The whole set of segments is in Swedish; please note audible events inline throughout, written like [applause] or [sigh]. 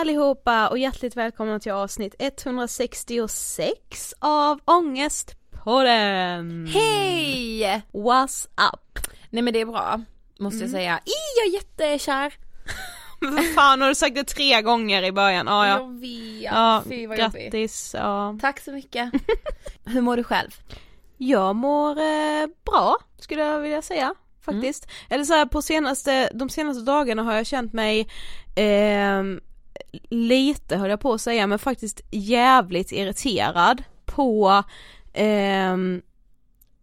allihopa och hjärtligt välkomna till avsnitt 166 av Ångestpodden! Hej! What's up? Nej men det är bra, måste jag säga. I, jag är jättekär! [laughs] Vad fan har du sagt det tre gånger i början? Ah, ja. Jag vet, ja, fy vad grattis. Ja. Tack så mycket. [laughs] Hur mår du själv? Jag mår eh, bra, skulle jag vilja säga. Faktiskt. Eller så här, på senaste, de senaste dagarna har jag känt mig eh, lite höll jag på att säga, men faktiskt jävligt irriterad på eh,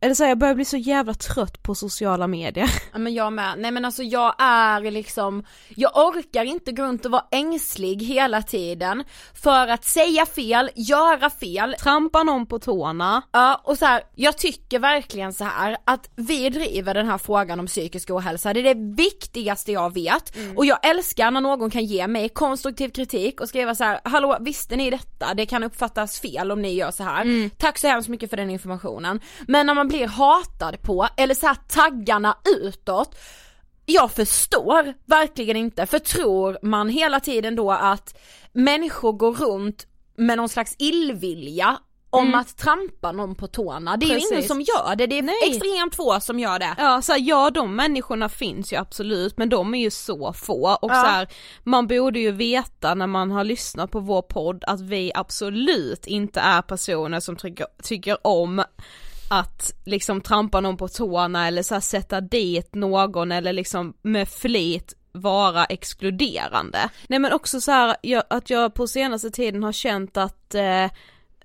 eller så här, jag börjar bli så jävla trött på sociala medier. [laughs] Ja men jag med, nej men alltså jag är liksom, jag orkar inte gå runt och vara ängslig hela tiden för att säga fel, göra fel. Trampa någon på tårna. Ja och så här, jag tycker verkligen så här att vi driver den här frågan om psykisk ohälsa, det är det viktigaste jag vet och jag älskar när någon kan ge mig konstruktiv kritik och skriva så här: hallå visste ni detta? Det kan uppfattas fel om ni gör så här. Tack så hemskt mycket för den informationen. Men när man blir hatad på, eller så här taggarna utåt, jag förstår verkligen inte, för tror man hela tiden då att människor går runt med någon slags illvilja om att trampa någon på tårna, det är ju ingen som gör det, det är Nej. extremt få som gör det. Ja, så här, ja de människorna finns ju absolut men de är ju så få och Ja. så här, man borde ju veta när man har lyssnat på vår podd att vi absolut inte är personer som tycker, tycker om att liksom trampa någon på tårna eller så här, sätta dit någon eller liksom med flit vara exkluderande. Nej men också så här, jag, att jag på senaste tiden har känt att eh,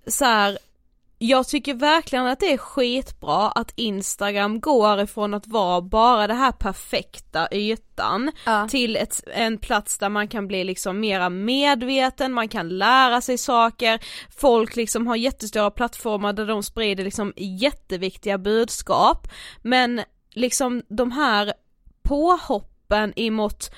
så här, jag tycker verkligen att det är skitbra att Instagram går ifrån att vara bara det här perfekta ytan Ja. till ett, en plats där man kan bli liksom mera medveten, man kan lära sig saker, folk liksom har jättestora plattformar där de sprider liksom jätteviktiga budskap, men liksom de här påhoppen emot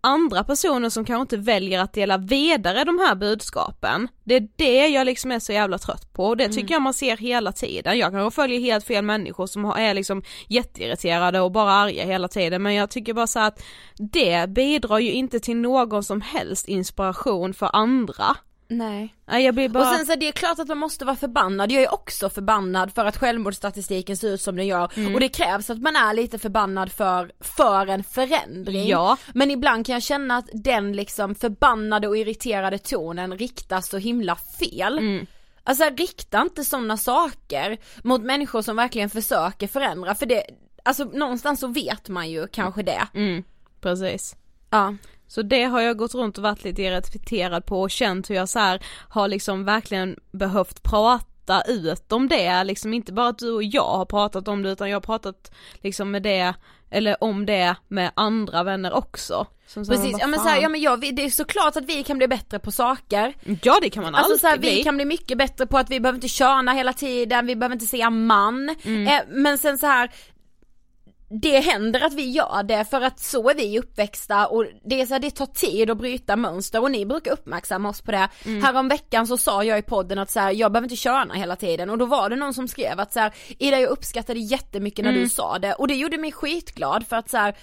andra personer som kanske inte väljer att dela vidare de här budskapen. Det är det jag liksom är så jävla trött på och det tycker jag man ser hela tiden. Jag kanske följer helt fel människor som är liksom jätteirriterade och bara arga hela tiden men jag tycker bara så att det bidrar ju inte till någon som helst inspiration för andra. Nej. Nej, Jag blir bara... Och sen så är det klart att man måste vara förbannad, jag är också förbannad för att självmordsstatistiken ser ut som den gör Mm. och det krävs att man är lite förbannad för, för en förändring. Ja. Men ibland kan jag känna att den liksom förbannade och irriterade tonen riktas så himla fel. Mm. Alltså rikta inte sådana saker mot människor som verkligen försöker förändra för det, alltså någonstans så vet man ju kanske det. Mm, precis. Ja. Så det har jag gått runt och varit lite irriterad på och känt hur jag så här har liksom verkligen behövt prata ut om det, liksom inte bara att du och jag har pratat om det utan jag har pratat liksom med det, eller om det med andra vänner också. Som Precis, ja men, så här, ja, men ja, vi- det är såklart att vi kan bli bättre på saker. ja det kan man Alltså alltid så här, bli. vi kan bli mycket bättre på att vi behöver inte köna hela tiden, vi behöver inte säga man. Mm. Eh, men sen så här det händer att vi gör det för att så är vi uppväxta och det är så här, det tar tid att bryta mönster och ni brukar uppmärksamma oss på det. Mm. Härom veckan så sa jag i podden att så här, jag behöver inte köna hela tiden och då var det någon som skrev att så här, Ida jag uppskattade jättemycket när Mm. du sa det och det gjorde mig skitglad för att så här,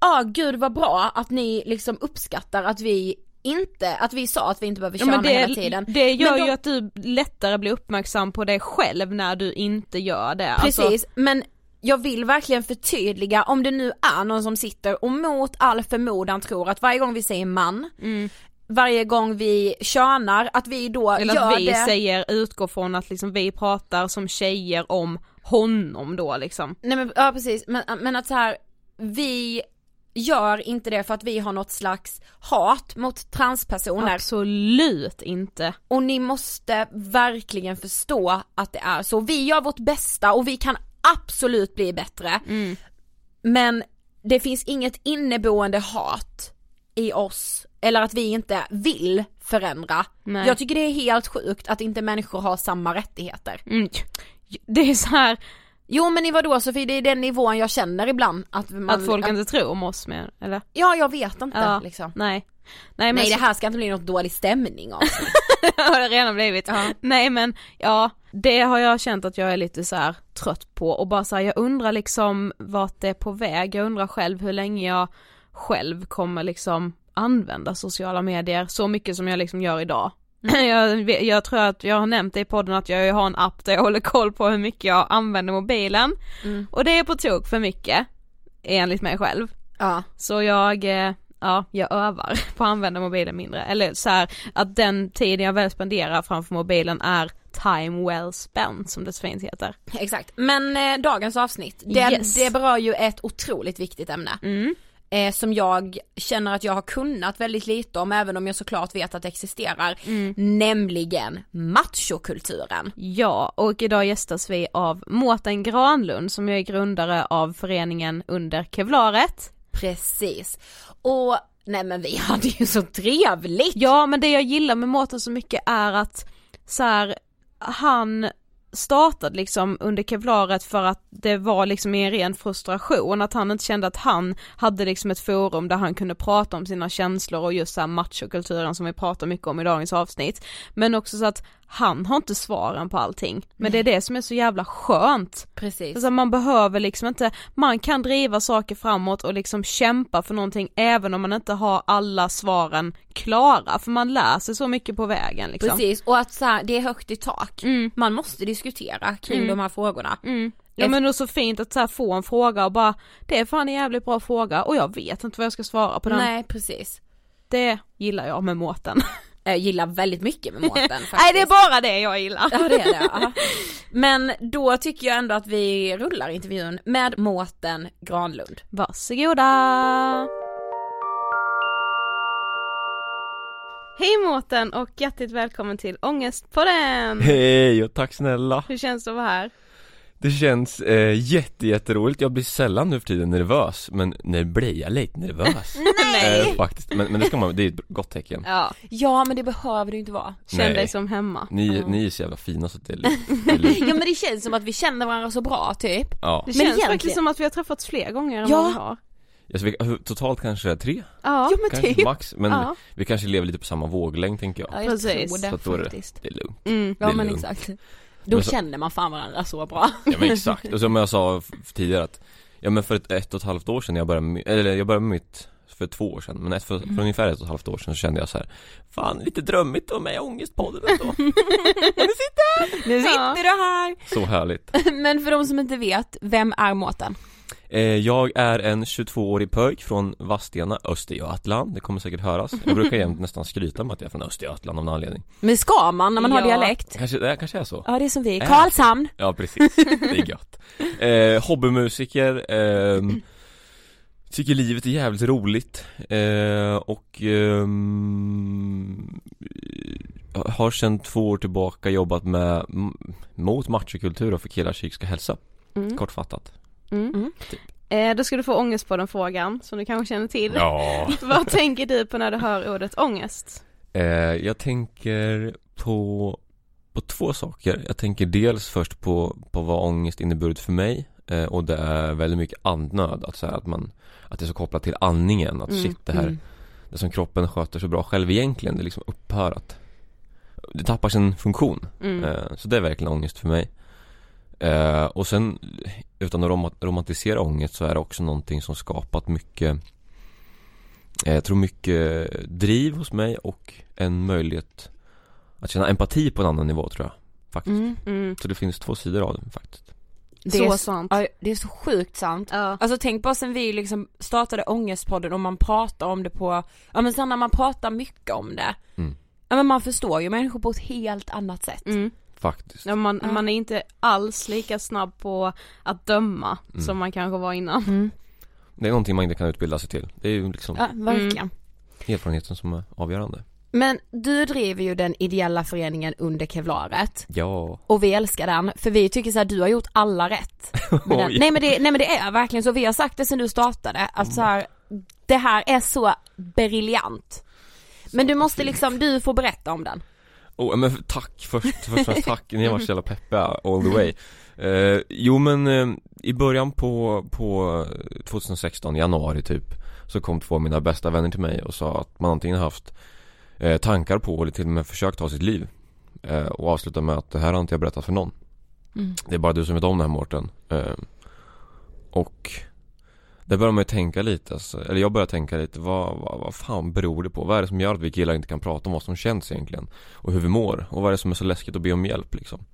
ja gud vad bra att ni liksom uppskattar att vi inte, att vi sa att vi inte behöver Ja, köna det, hela tiden. det gör Men de- ju att du lättare blir uppmärksam på dig själv när du inte gör det. Precis, Alltså, men jag vill verkligen förtydliga om det nu är någon som sitter och mot all förmodan tror att varje gång vi säger man, varje gång vi könar, att vi då eller gör att vi det säger, utgår från att liksom vi pratar som tjejer om honom då liksom. Nej men ja precis, men, men att så här vi gör inte det för att vi har något slags hat mot transpersoner. Absolut inte. Och ni måste verkligen förstå att det är så. Vi gör vårt bästa och vi kan absolut bli bättre. Mm. Men det finns inget inneboende hat i oss, eller att vi inte vill förändra. Nej. Jag tycker det är helt sjukt att inte människor har samma rättigheter. Mm. Det är så här Jo men i vadå Sofie, det är den nivån jag känner ibland att man, att folk inte tror om oss mer, eller? Ja jag vet inte Ja, liksom. Nej. Nej men Nej så- det här ska inte bli något dålig stämning av [laughs] sig. har det redan blivit. Ja. Nej men ja, det har jag känt att jag är lite så här trött på och bara så här, jag undrar liksom vart det är på väg, jag undrar själv hur länge jag själv kommer liksom använda sociala medier så mycket som jag liksom gör idag. [clears throat] Jag, vet- jag tror att jag har nämnt det i podden att jag har en app där jag håller koll på hur mycket jag använder mobilen Mm. och det är på tok för mycket enligt mig själv. Ja. Så jag, eh, ja, jag övar [laughs] på att använda mobilen mindre. Eller så här, att den tiden jag väl spenderar framför mobilen är time well spent som det så fint heter. Exakt, men eh, dagens avsnitt, det, Yes. det berör ju ett otroligt viktigt ämne. Mm. Eh, som jag känner att jag har kunnat väldigt lite om även om jag såklart vet att det existerar. Nämligen machokulturen. Ja, och idag gästas vi av Mårten Granlund som är grundare av föreningen Under Kevlaret. Precis. Och nej men vi hade ju så trevligt. Ja, men det jag gillar med Mårten så mycket är att så här, han startade liksom under kevlaret för att det var liksom i en ren frustration, att han inte kände att han hade liksom ett forum där han kunde prata om sina känslor och just såhär machokulturen som vi pratar mycket om i dagens avsnitt. Men också så att han har inte svaren på allting. Men det är det som är så jävla skönt. Precis. Alltså man behöver liksom inte, man kan driva saker framåt och liksom kämpa för någonting även om man inte har alla svaren klara, för man lär sig så mycket på vägen liksom. Precis, och att så här, det är högt i tak. Mm. Man måste diskutera kring Mm. de här frågorna. Mm. Ja men det är så fint att så få en fråga och bara, det är fan en jävligt bra fråga och jag vet inte vad jag ska svara på den. Nej precis. Det gillar jag med Mårten. [laughs] Jag gillar väldigt mycket med [laughs] faktiskt. Nej det är bara det jag gillar. Ja det är det. Men då tycker jag ändå att vi rullar intervjun med Mårten Granlund. Varsågoda! Hej Mårten och hjärtligt välkommen till Ångestpodden! Hej och tack snälla! Hur känns det att vara här? Det känns eh, jätte, jätteroligt, jag blir sällan nu för tiden nervös Men nu blir jag lite nervös [laughs] Nej! eh, Faktiskt, men, men det ska man, det är ett gott tecken Ja, Ja men det behöver du inte vara. känn Nej. dig som hemma. Ni, ni är så jävla fina så att det är, lite- [laughs] Ja men det känns som att vi känner varandra så bra typ. Ja, Det Men känns egentligen- faktiskt som att vi har träffats fler gånger än Ja. vad vi har. alltså, vi, totalt kanske tre, Ja, Ja men kanske typ. max Men Ja. vi kanske lever lite på samma våglängd tänker jag Ja jag Precis. Så det att då är det, faktiskt. det är lugnt Mm. Ja är men lugnt. exakt. Då så- känner man fan varandra så bra. Ja men exakt, [laughs] och som jag sa tidigare att Ja men för ett, ett och ett halvt år sedan när jag började med, eller jag började med mitt för två år sedan, men ett, för, för ungefär ett och ett halvt år sedan så kände jag så här Fan lite drömmigt att vara med i Ångestpodden ändå [laughs] Nu sitter Ja. du här! Så härligt [laughs] Men för de som inte vet, vem är Mårten? Eh, Jag är en 22-årig pöjk från Vadstena, Östergötland, det kommer säkert höras Jag brukar jämt nästan skryta med att jag är från Östergötland av någon anledning Men ska man när man har Ja. dialekt? Kanske, det kanske är så? Ja det är som vi, Äh. Karlshamn! Ja precis, det är gött eh, Hobbymusiker, ehm, Tycker livet är jävligt roligt eh, och ehm, har sedan två år tillbaka jobbat med mot machokultur och för killars psykiska hälsa, Mm. kortfattat Mm. Mm. Eh, då ska du få ångest på den frågan som du kanske känner till. Ja [laughs] Vad tänker du på när du hör ordet ångest? Eh, jag tänker på, på två saker. Jag tänker dels först på, på vad ångest inneburit för mig eh, och det är väldigt mycket andnöd, att, så här, att man att det är så kopplat till andningen, att Mm, shit det här, det som kroppen sköter så bra själv egentligen, det liksom upphör att det tappar sin funktion. Mm. Eh, så det är verkligen ångest för mig. Eh, och sen utan att rom- romantisera ångest så är det också någonting som skapat mycket eh, Jag tror mycket driv hos mig och en möjlighet att känna empati på en annan nivå tror jag Faktiskt. Mm. Mm. Så det finns två sidor av den faktiskt Det Så är, sant. Ja, det är så sjukt sant. Ja. Alltså tänk bara sen vi liksom startade Ångestpodden och man pratar om det på, ja men sen när man pratar mycket om det Mm. Ja men man förstår ju människor på ett helt annat sätt. Mm. Faktiskt Ja, man, man är inte alls lika snabb på att döma Mm. som man kanske var innan. Mm. Det är någonting man inte kan utbilda sig till. Det är ju liksom Ja, verkligen. erfarenheten som är avgörande. Men du driver ju den ideella föreningen under Kevlaret Ja. och vi älskar den för vi tycker så här, du har gjort alla rätt. [laughs] Nej men det, nej men det är verkligen så, vi har sagt det sedan du startade att så här, det här är så briljant. Men du måste liksom, du får berätta om den. Oh, men tack. Först, först och främst [laughs] tack, ni har varit så jävla peppiga all the way. Eh, Jo men eh, i början på, på 2016, januari typ Så kom två av mina bästa vänner till mig och sa att man antingen haft eh, tankar på eller till och med försökt ta sitt liv eh, Och avsluta med att det här har inte jag berättat för någon. Det är bara du som vet om det här Mårten. Eh, Och det börjar man ju tänka lite, alltså, eller jag börjar tänka lite, vad, vad, vad fan beror det på? Vad är det som gör att vi killar inte kan prata om vad som känns egentligen? Och hur vi mår? Och vad är det som är så läskigt att be om hjälp liksom?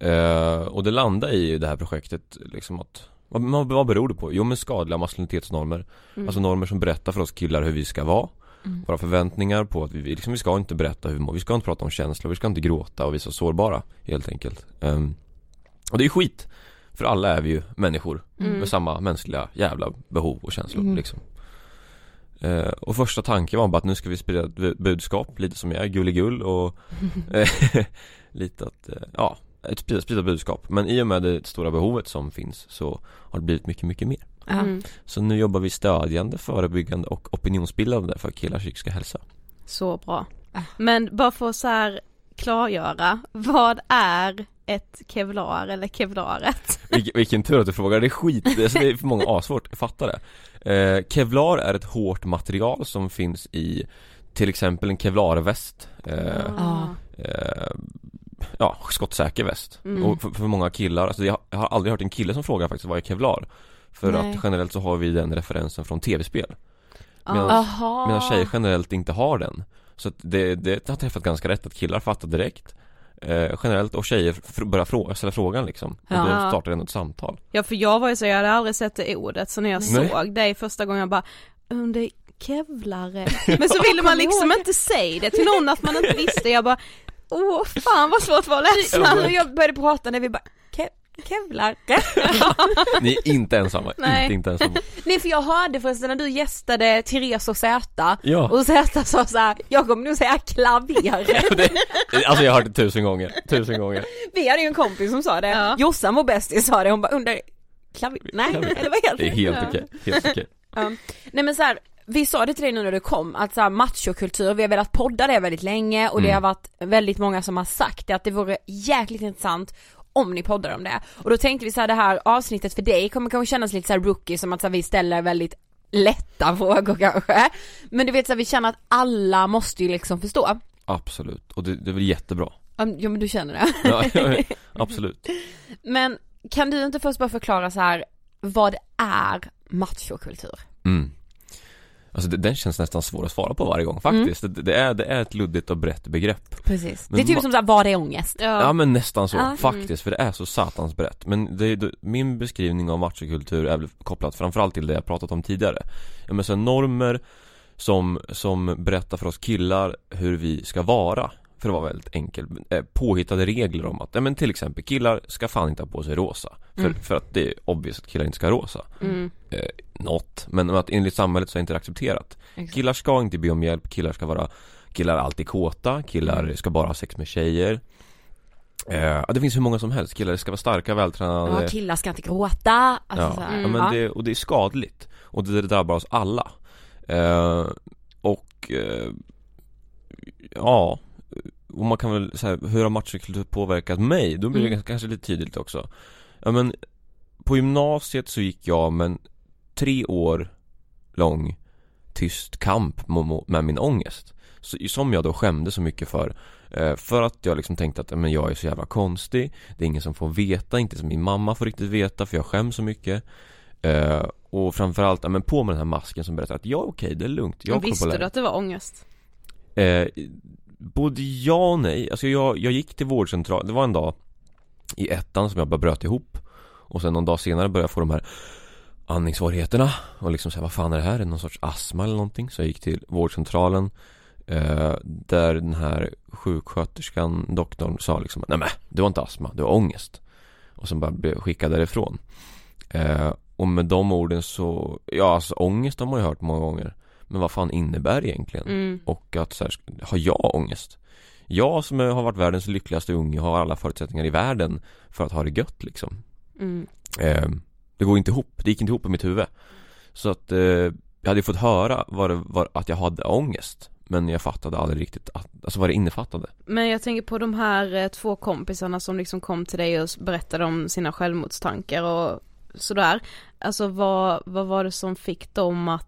Eh, och det landar i det här projektet liksom att vad, vad beror det på? Jo men skadliga maskulinitetsnormer Alltså normer som berättar för oss killar hur vi ska vara Våra förväntningar på att vi, liksom, vi ska inte berätta hur vi mår, vi ska inte prata om känslor, vi ska inte gråta och visa sårbara helt enkelt Ehm, Och det är skit För alla är vi ju människor med samma mänskliga jävla behov och känslor liksom Eh, och första tanken var bara att nu ska vi sprida ett bu- budskap, lite som jag är, gulligull och [laughs] eh, [laughs] lite att, eh, ja, ett sprida, sprida budskap. Men i och med det stora behovet som finns så har det blivit mycket, mycket mer. Ja. Så nu jobbar vi stödjande, förebyggande och opinionsbildande för killars psykiska hälsa. Så bra. Men bara för så här klargöra, vad är ett kevlar eller kevlaret? [laughs] Vilken, vilken tur att du frågar, det är skit, det är, så det är för många asvårt, jag fattar det. Eh, kevlar är ett hårt material som finns i till exempel en kevlarväst. Eh, Ja. eh, ja, skottsäker väst. Mm. Och för, för många killar, alltså jag, har aldrig hört en kille som frågar faktiskt vad är kevlar? För Nej. att generellt så har vi den referensen från tv-spel. Medan, medan tjejer generellt inte har den. Så att det, det har träffat ganska rätt att killar fattar direkt. Eh, generellt och tjejer börjar frå- ställa frågan liksom. Och Ja. då startar det ett samtal. Ja för jag var ju så, jag hade aldrig sett det ordet så när jag Nej. såg dig första gången jag bara under kevlare. [laughs] Men så ville man liksom inte säga det till någon att man inte visste, jag bara åh fan vad svårt det var att läsa. Jag började prata när vi bara, Kevlar. [laughs] Ni är inte ensamma, Nej. inte, inte ensamma. Nej för jag hörde förresten när du gästade Therese och Zäta Ja. och Zäta sa så här, jag kommer nog säga klaver. [laughs] det, alltså jag har hört det tusen gånger, tusen gånger. Vi hade ju en kompis som sa det, Ja. Jossan vår bästis sa det, hon bara under klaver, nej eller vad heter Det är helt okej, helt okej. Ja. Nej men så här, vi sa det till dig nu när du kom, att så här, machokultur, vi har velat podda det väldigt länge och det Mm. har varit väldigt många som har sagt det, att det vore jäkligt intressant om ni poddar om det. Och då tänkte vi så här, det här avsnittet för dig kommer kanske kännas lite så här rookie, som att så här, vi ställer väldigt lätta [laughs] frågor kanske. Men du vet så här, vi känner att alla måste ju liksom förstå. Absolut, och det, det är väl jättebra. Ja men du känner det. Ja, ja, [laughs] absolut. Men kan du inte först bara förklara så här, vad är machokultur? Mm. Alltså den känns nästan svår att svara på varje gång faktiskt. Det, det, är, det är ett luddigt och brett begrepp. Precis. Men det är typ som såhär, vad är ångest? Ja, men nästan så, Ja. faktiskt, för det är så satans brett. Men det, är- det, min beskrivning av machokultur är väl kopplat framförallt till det jag pratat om tidigare. Ja, men så normer som, som berättar för oss killar hur vi ska vara. För att vara väldigt enkel, eh, påhittade regler om att, ja men till exempel killar ska fan inte ha på sig rosa. För, för att det är obvious att killar inte ska ha rosa. Mm. Eh, något, men att enligt samhället så är inte det accepterat. Killar ska inte be om hjälp, killar ska vara Killar är alltid kåta, killar ska bara ha sex med tjejer. Eh, Det finns hur många som helst, killar ska vara starka, vältränade. Ja, killar ska inte gråta, alltså ja, här. ja, men det, och det är skadligt. Och det drabbar oss alla. Eh, Och eh, Ja Och man kan väl säga, hur har machokultur påverkat mig? Då blir det Mm. kanske lite tydligt också. Ja men På gymnasiet så gick jag med en tre år lång tyst kamp med min ångest. Så, Som jag då skämde så mycket för. Eh, För att jag liksom tänkte att men jag är så jävla konstig. Det är ingen som får veta, inte som min mamma får riktigt veta för jag skäms så mycket. Eh, Och framförallt, men på med den här masken som berättar att ja okej det är lugnt, jag Men på visste du att det var ångest? Både ja och nej. Alltså jag, jag gick till vårdcentral, det var en dag i ettan som jag bara bröt ihop. Och sen någon dag senare började jag få de här andningssvårigheterna. Och liksom säga vad fan är det här? Är det någon sorts astma eller någonting? Så jag gick till vårdcentralen. Eh, där den här sjuksköterskan, doktorn sa liksom Nej men, du har inte astma, du har ångest. Och sen bara blev skickad därifrån. Eh, och med de orden så, ja alltså ångest har man ju hört många gånger men vad fan innebär det egentligen? Mm. Och att så här, har jag ångest? Jag som har varit världens lyckligaste unge har alla förutsättningar i världen för att ha det gött liksom Mm. eh, Det går inte ihop, det gick inte ihop i mitt huvud Så att eh, jag hade fått höra vad det var, att jag hade ångest Men jag fattade aldrig riktigt att, alltså vad det innefattade Men jag tänker på de här eh, två kompisarna som liksom kom till dig och berättade om sina självmordstankar och sådär. Alltså vad, vad var det som fick dem att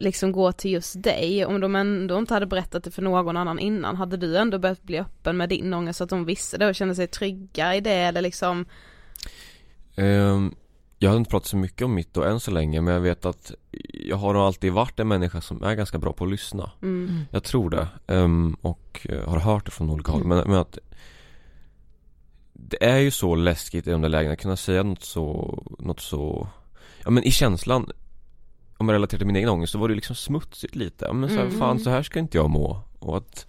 liksom gå till just dig? Om de ändå inte hade berättat det för någon annan innan, hade du ändå börjat bli öppen med din ångest så att de visste det och kände sig trygga i det eller liksom? Ehm, Jag har inte pratat så mycket om mitt då än så länge men jag vet att Jag har nog alltid varit en människa som är ganska bra på att lyssna Mm. Jag tror det Ehm, och eh, har hört det från olika håll men, men att Det är ju så läskigt i de där lägena att kunna säga något så, något så Ja men i känslan Om jag relaterar till min egen ångest så var det liksom smutsigt lite. Men så här, Mm. fan så här ska inte jag må. Och att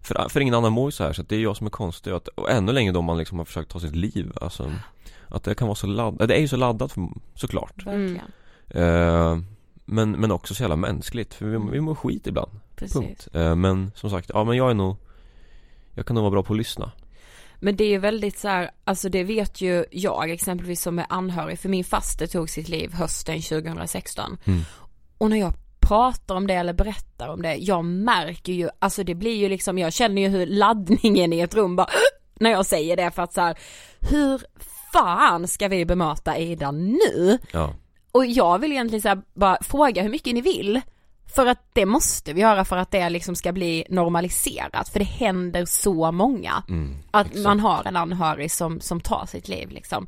för, för ingen annan mår ju så här så att det är jag som är konstig. Och, att, och ännu längre då man liksom har försökt ta sitt liv alltså Att det kan vara så laddat, det är ju så laddat för, såklart Verkligen. Eh, men, men också så jävla mänskligt för vi, vi mår skit ibland. Precis. Punkt. Eh, Men som sagt, ja men jag är nog Jag kan nog vara bra på att lyssna Men det är ju väldigt så här, alltså det vet ju jag exempelvis som är anhörig, för min faster tog sitt liv hösten 2016. Mm. Och när jag pratar om det eller berättar om det, jag märker ju, alltså det blir ju liksom, jag känner ju hur laddningen i ett rum bara [gasps] när jag säger det för att så här, hur fan ska vi bemöta Ida nu? Ja, Och jag vill egentligen så bara fråga hur mycket ni vill. För att det måste vi göra för att det liksom ska bli normaliserat. För det händer så många. mm, Att exakt. man har en anhörig som, som tar sitt liv liksom.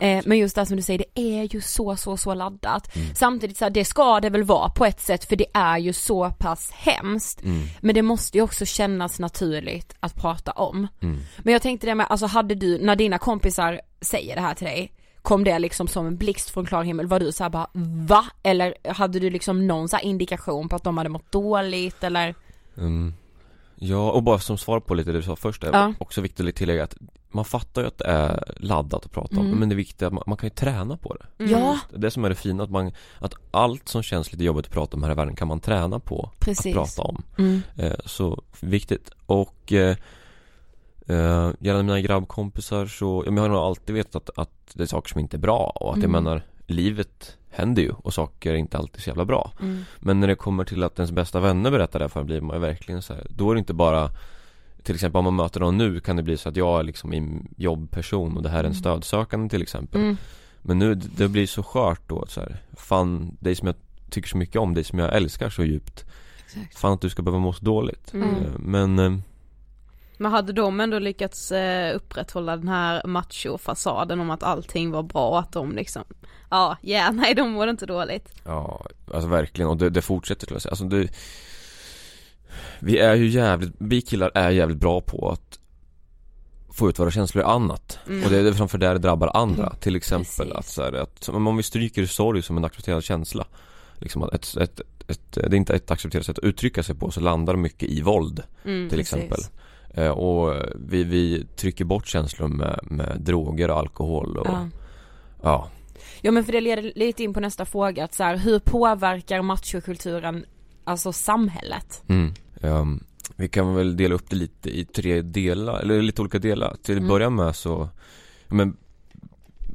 Eh, men just det som du säger, det är ju så, så, så laddat. Mm. Samtidigt så här, det ska det väl vara på ett sätt för det är ju så pass hemskt. mm, Men det måste ju också kännas naturligt att prata om. mm. Men jag tänkte det med, alltså hade du, när dina kompisar säger det här till dig, kom det liksom som en blixt från klar himmel? Var du så här bara va? Eller hade du liksom någon så indikation på att de hade mått dåligt eller? Mm. Ja, och bara som svar på lite det du sa först, Ja. också viktigt att tillägga att man fattar ju att det är laddat att prata om, Mm. men det viktiga är att man, man kan ju träna på det Ja, det som är det fina, att man, att allt som känns lite jobbigt att prata om här i världen kan man träna på precis. att prata om Mm. eh, Så viktigt och eh, eh, Gällande mina grabbkompisar så, ja, men jag har nog alltid vetat att, att det är saker som inte är bra och att jag Mm. menar Livet händer ju och saker är inte alltid så jävla bra Mm. Men när det kommer till att ens bästa vänner berättar det för blir man ju verkligen så här, Då är det inte bara Till exempel om man möter någon nu kan det bli så att jag är liksom en jobbperson och det här är en Mm. stödsökande till exempel Mm. Men nu, det blir så skört då så här, Fan, dig som jag tycker så mycket om, dig som jag älskar så djupt Exakt. Fan att du ska behöva må så dåligt Mm. Eh, Men eh, Men hade de ändå lyckats eh, upprätthålla den här macho-fasaden om att allting var bra och att de liksom, ja, ja, [laughs] nej de mådde inte dåligt. Ja, alltså verkligen och det, det fortsätter skulle jag säga alltså det Vi är ju jävligt, vi killar är jävligt bra på att Få ut våra känslor i annat Mm. Och det är framför där det drabbar andra Till exempel Precis. att, så här, att om vi stryker sorg som en accepterad känsla Liksom att ett, ett, ett, det är inte ett accepterat sätt att uttrycka sig på så landar mycket i våld Mm. till exempel Och vi, vi trycker bort känslor med, med droger och alkohol och Ja. ja Ja men för det leder lite in på nästa fråga att så här, hur påverkar machokulturen alltså samhället? Mm. Ehm, vi kan väl dela upp det lite i tre delar, eller lite olika delar. Till att Mm. börja med så, men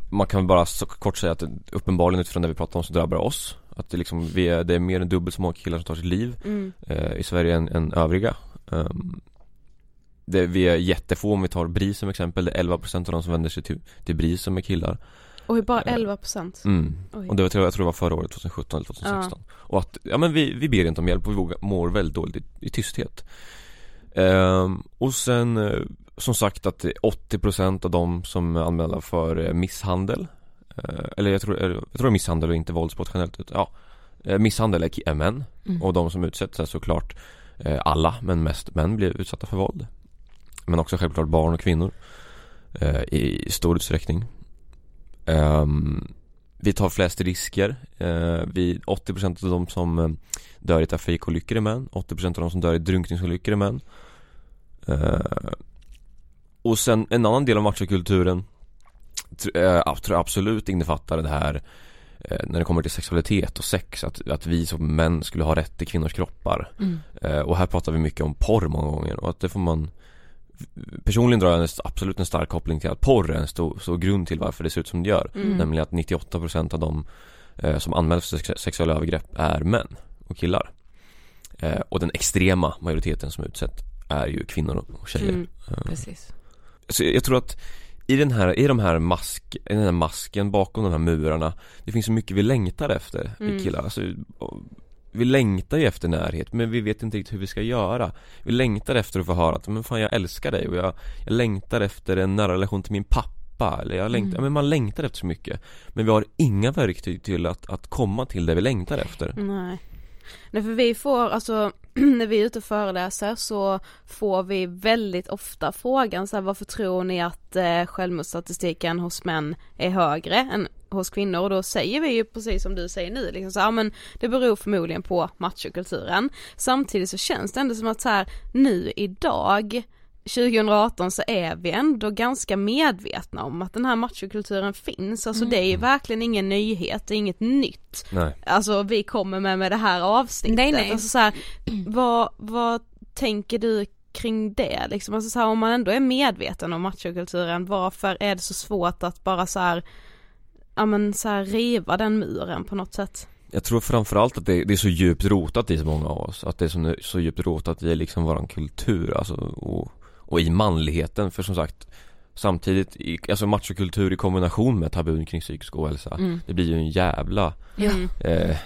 man kan bara så kort säga att uppenbarligen utifrån det vi pratar om så drabbar det oss. Att det liksom, vi är, det är mer än dubbelt så många killar som tar sitt liv Mm. eh, i Sverige än, än övriga. Ehm, det, vi är jättefå om vi tar BRIS som exempel, det är 11% av de som vänder sig till, till BRIS som är killar. Och bara Eh, 11 procent. Mm. Oj. Och det var, jag tror det var förra året, 2017 eller 2016 Och att, ja men vi, vi ber inte om hjälp och vi vågar- mår väldigt dåligt i, i tysthet Ehm, Och sen eh, som sagt att det är 80% av de som är anmälda för eh, misshandel eh, Eller jag tror, eh, jag tror det är misshandel och inte våldsbrott generellt Ja eh, Misshandel är, män Mm. och de som utsätts är såklart eh, alla men mest män blir utsatta för våld Men också självklart barn och kvinnor eh, I stor utsträckning Ehm, Vi tar flest risker eh, vi, 80% av de som eh, dör i trafikolyckor är män 80% av de som dör i drunkningsolyckor är män eh, Och sen en annan del av machokulturen eh, ja, tror jag absolut innefattar det här eh, när det kommer till sexualitet och sex, att, att vi som män skulle ha rätt till kvinnors kroppar. Mm. Eh, och här pratar vi mycket om porr många gånger och att det får man Personligen drar jag en, absolut en stark koppling till att porr är en stor, stor grund till varför det ser ut som det gör. Mm. Nämligen att 98% av de eh, som anmäls för sex- sexuella övergrepp är män och killar. Eh, och den extrema majoriteten som utsätts är ju kvinnor och tjejer. Mm. Eh, Precis. så jag tror att i den här, i de här mask, i den här masken bakom de här murarna Det finns så mycket vi längtar efter Mm. vi killar alltså, Vi längtar ju efter närhet men vi vet inte riktigt hur vi ska göra Vi längtar efter att få höra att men fan jag älskar dig och jag, jag längtar efter en nära relation till min pappa eller jag längtar, Mm. men man längtar efter så mycket Men vi har inga verktyg till att, att komma till det vi längtar efter Nej. Nej för vi får, alltså [clears throat] när vi är ute och föreläser så får vi väldigt ofta frågan så här, varför tror ni att eh, självmordsstatistiken hos män är högre än hos kvinnor och då säger vi ju precis som du säger nu liksom så här, ja, men det beror förmodligen på machokulturen. Samtidigt så känns det ändå som att så här, nu idag 2018 så är vi ändå ganska medvetna om att den här machokulturen finns, alltså det är ju verkligen ingen nyhet, det är inget nytt Nej alltså vi kommer med med det här avsnittet. Nej, nej. Alltså så här, vad, vad tänker du kring det liksom? Alltså så här, om man ändå är medveten om machokulturen, varför är det så svårt att bara så här, ja men så här riva den muren på något sätt? Jag tror framförallt att det, det är så djupt rotat i så många av oss Att det är så, så djupt rotat i liksom våran kultur alltså, och, och i manligheten för som sagt Samtidigt, i, alltså machokultur i kombination med tabun kring psykisk ohälsa Mm. Det blir ju en jävla Ja. eh,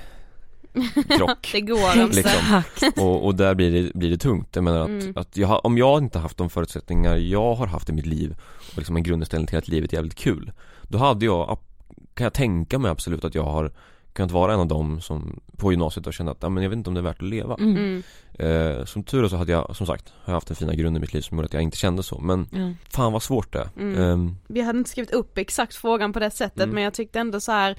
krock [laughs] Det går inte. liksom. och, och där blir det, blir det tungt Jag menar att, Mm. att jag, har- om jag inte haft de förutsättningar jag har haft i mitt liv Och liksom en grundinställning till att livet är jävligt kul Då hade jag, kan jag tänka mig absolut att jag har kunnat vara en av dem som på gymnasiet och kände att, ja, men jag vet inte om det är värt att leva Mm. Mm. eh, Som tur är så hade jag, som sagt, har jag haft en fina grund i mitt liv som gjorde att jag inte kände så Men Ja. fan vad svårt det är Mm. Ehm, Vi hade inte skrivit upp exakt frågan på det sättet Mm. men jag tyckte ändå så här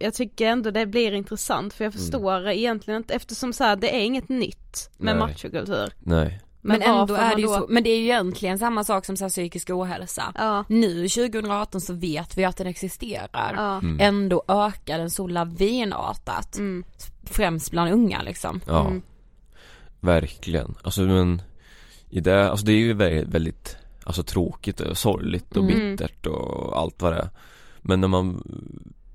jag tycker ändå det blir intressant för jag Mm. förstår egentligen inte eftersom så här, det är inget nytt med Nej. machokultur. Nej Men, ändå varför är det ju då- så, men det är ju egentligen samma sak som så här, psykisk ohälsa. Ja. Nu 2018 så vet vi att den existerar. Ja. Mm. Ändå ökar den så lavinartat. Mm. Främst bland unga liksom. Ja, Mm. verkligen. Alltså men i det, alltså det är ju väldigt, väldigt alltså tråkigt och sorgligt och Mm. bittert och allt vad det är. Men när man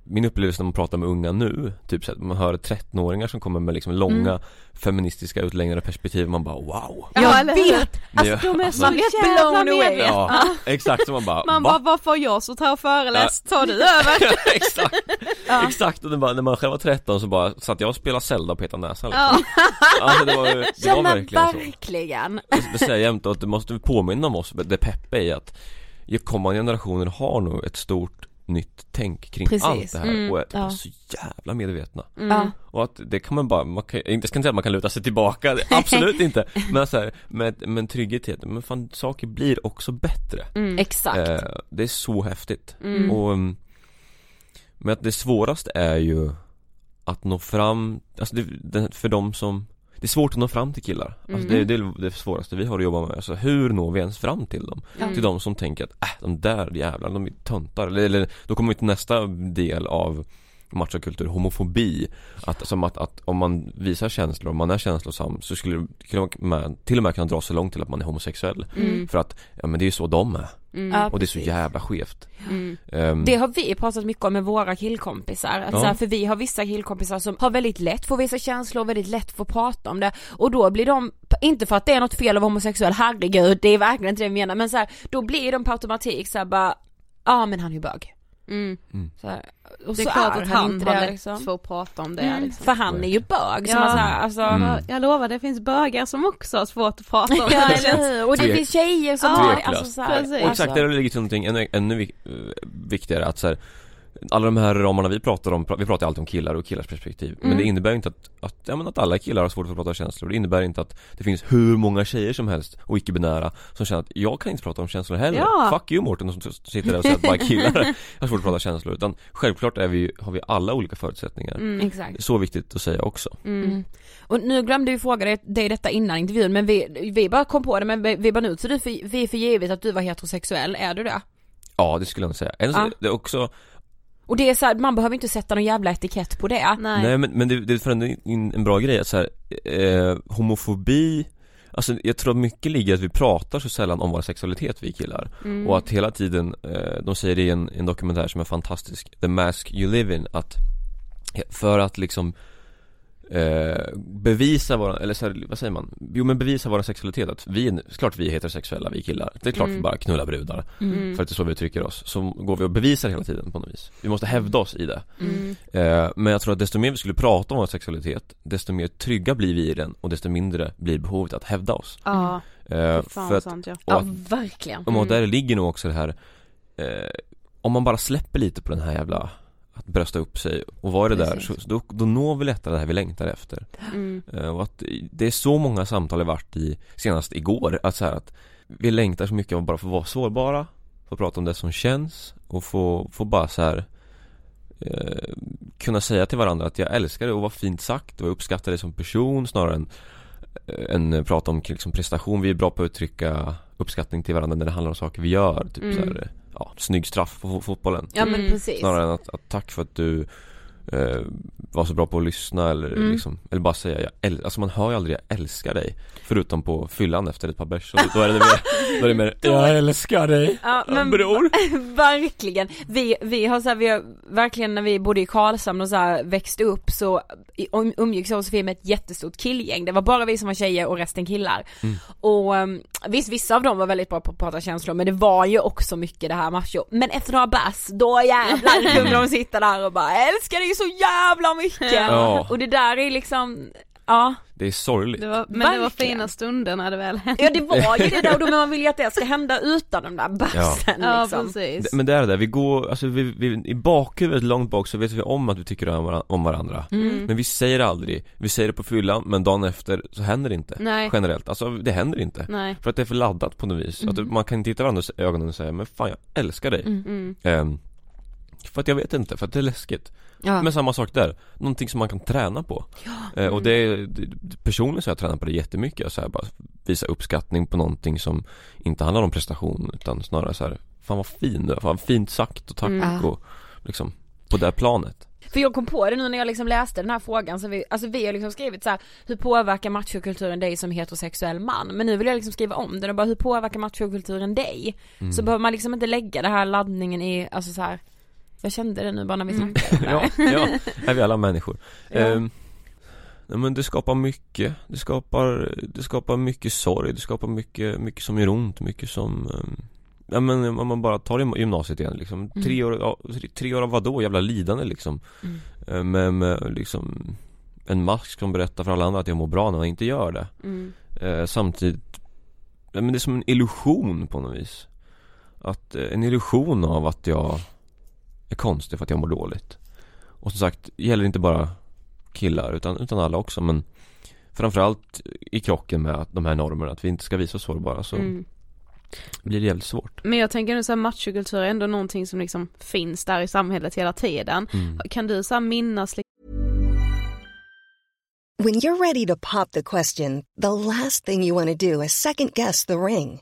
min upplevelse när man pratar med unga nu, typ så att man hör 13-åringar som kommer med liksom långa Mm. feministiska utlängande perspektiv, man bara wow! Ja, hur? vet! Alltså de är Alltså, så jävla blown away. medvetna. Ja, exakt, så man bara Man va? bara, varför har jag så här och föreläst? Tar du över? [laughs] exakt, exakt och det bara, när man själv var 13 så bara satt jag och spelade Zelda och petade näsan liksom. Ja. Alltså det var, det Ja var men verkligen så verkligen. Det säger jag jämt och att det måste påminna om oss, det peppa i att kommande generationer har nog ett stort nytt tänk kring Precis. allt det här Mm, och är ja. så jävla medvetna Mm. Och att det kan man bara, man kan, inte, jag ska inte säga att man kan luta sig tillbaka, [laughs] absolut inte Men så här, med, med trygghet att, men fan saker blir också bättre Mm. Exakt. eh, Det är så häftigt Mm. och mm, Men att det svåraste är ju att nå fram, alltså det, för de som det är svårt att nå fram till killar, alltså det, Mm. det är det svåraste vi har att jobba med, alltså hur når vi ens fram till dem? Mm. Till de som tänker att, äh, de där jävlarna, de är töntar, eller, eller då kommer vi till nästa del av machokultur, homofobi att, som att, att om man visar känslor, om man är känslosam så skulle kunna med, till och med kunna dra så långt till att man är homosexuell Mm. För att, ja men det är ju så de är, Mm. Ja, och det är så jävla skevt Mm. Ehm, Det har vi pratat mycket om med våra killkompisar, att Ja. så här, för vi har vissa killkompisar som har väldigt lätt för att visa känslor, väldigt lätt för att prata om det och då blir de, inte för att det är något fel vara homosexuell, herregud det är verkligen inte det vi menar men så här, då blir de på automatik så här bara, ja men han är ju bög. Mm. Så här, och Det är så klart är att han inte har det lätt liksom. för att prata om det Mm, liksom. För han är ju bög, så Ja. man så här, alltså Mm. Jag lovar, det finns bögar som också har svårt att prata om [laughs] Ja det. hur, och det Tvek- finns tjejer som har, alltså så här. Och exakt, där ligger till någonting ännu, ännu eh, viktigare att så här, alla de här ramarna vi pratar om, vi pratar alltid om killar och killars perspektiv Men Mm. det innebär inte att, att, ja, men att alla killar har svårt för att prata känslor Det innebär inte att det finns hur många tjejer som helst och icke-binära som känner att jag kan inte prata om känslor heller Ja. Fuck you Mårten som sitter där och säger att bara killar [laughs] har svårt att prata känslor Utan självklart är vi, har vi alla olika förutsättningar Mm. Exakt. Så viktigt att säga också Mm. Och nu glömde vi fråga dig, dig detta innan intervjun men vi, vi bara kom på det men vi, vi bara nu så du vi är för givet att du var heterosexuell, är du det? Ja det skulle jag nog säga. Ja. Det är också Och det är så här, man behöver inte sätta någon jävla etikett på det. Nej. Nej men, men det, det är för en, bra grej att så här, eh, homofobi Alltså jag tror att mycket ligger i att vi pratar så sällan om vår sexualitet vi killar Mm. Och att hela tiden, eh, de säger det i en, en dokumentär som är fantastisk The Mask You Live In att För att liksom eh, bevisa våra, eller så här, vad säger man? Jo men bevisa vår sexualitet att vi, är- klart vi är heterosexuella vi killar. Det är klart vi bara knullar brudar. Mm. För att det är så vi uttrycker oss. Så går vi och bevisar hela tiden på något vis. Vi måste hävda oss i det. Mm. Eh, Men jag tror att desto mer vi skulle prata om vår sexualitet Desto mer trygga blir vi i den och desto mindre blir behovet att hävda oss. Ja, eh, fy fan För att, sant ja. och, Ja, att, verkligen. och där ligger nog också det här eh, Om man bara släpper lite på den här jävla Att brösta upp sig och vara det där så, då, då når vi lättare det här vi längtar efter Mm. eh, Och att det är så många samtal jag varit i Senast igår, att så här att Vi längtar så mycket av att bara få vara sårbara Få prata om det som känns och få, få bara så här eh, kunna säga till varandra att jag älskar det och vad fint sagt och jag uppskattar dig som person snarare än, eh, än prata om liksom prestation. Vi är bra på att uttrycka uppskattning till varandra när det handlar om saker vi gör. Typ Mm. så här, ja, snygg straff på fo- fotbollen. Ja men Mm. precis. Snarare än att, att tack för att du eh, var så bra på att lyssna eller Mm. liksom, eller bara säga jag äl- alltså man hör ju aldrig jag älskar dig Förutom på fyllan efter ett par bärs, så då är det mer, [laughs] då är det mer jag älskar dig Ja men bror [laughs] verkligen. Vi, vi har så här, vi har verkligen när vi bodde i Karlshamn och så här växte upp så um, umgicks jag och Sofie med ett jättestort killgäng. Det var bara vi som var tjejer och resten killar. Mm. Och um, visst vissa av dem var väldigt bra på att prata känslor men det var ju också mycket det här macho. Men efter några bärs då jävlar kunde [laughs] de sitta där och bara älskar dig så jävla mycket. Ja. Och det där är liksom, ja. Det är sorgligt Det var, men det var Verkligen. fina stunder när det väl hände. Ja det var ju det där och då [laughs] men man vill ju att det ska hända utan de där bärsen Ja liksom. precis. Det- Men det är det där, vi går, alltså vi, vi, i bakhuvudet långt bak så vet vi om att vi tycker om varandra, Mm. Men vi säger det aldrig, vi säger det på fyllan men dagen efter så händer det inte Nej. Generellt, alltså det händer inte Nej. För att det är för laddat på något vis, att man kan titta varandra i ögonen och säga men fan jag älskar dig Mm. Ehm, För att jag vet inte, för att det är läskigt Ja. Men samma sak där, någonting som man kan träna på Eh, Och det är, det- personligen så har jag tränat på det jättemycket, så här, bara visa uppskattning på någonting som inte handlar om prestation utan snarare så här, fan vad fin du är, fan fint sagt och tack Mm. och liksom på det planet För jag kom på det nu när jag liksom läste den här frågan, så vi, alltså vi har liksom skrivit så här: hur påverkar machokulturen dig som heterosexuell man? Men nu vill jag liksom skriva om den och bara, hur påverkar machokulturen dig? Mm. Så behöver man liksom inte lägga det här laddningen i, alltså så här. Jag kände det nu bara när vi snackade om det [laughs] Ja, ja, är vi alla människor. Ja. Ehm, Nej men det skapar mycket, det skapar, det skapar mycket sorg, det skapar mycket, mycket som gör ont, mycket som ehm, Ja men om man bara tar gym- gymnasiet igen liksom, tre år, ja, tre år av vadå? Jävla lidande liksom. Mm. Eh, med, med liksom En mask som berättar för alla andra att jag mår bra när jag inte gör det. Mm. eh, Samtidigt men det är som en illusion på något vis. Att, eh, en illusion av att jag är konstig för att jag mår dåligt Och som sagt, det gäller inte bara killar utan, utan alla också men Framförallt i krocken med att de här normerna, att vi inte ska visa oss sårbara så Mm. blir det jävligt svårt Men jag tänker nu såhär machokultur är ändå någonting som liksom finns där i samhället hela tiden. mm. Kan du såhär minnas When you're ready to pop the question, the last thing you want to do is second guess the ring.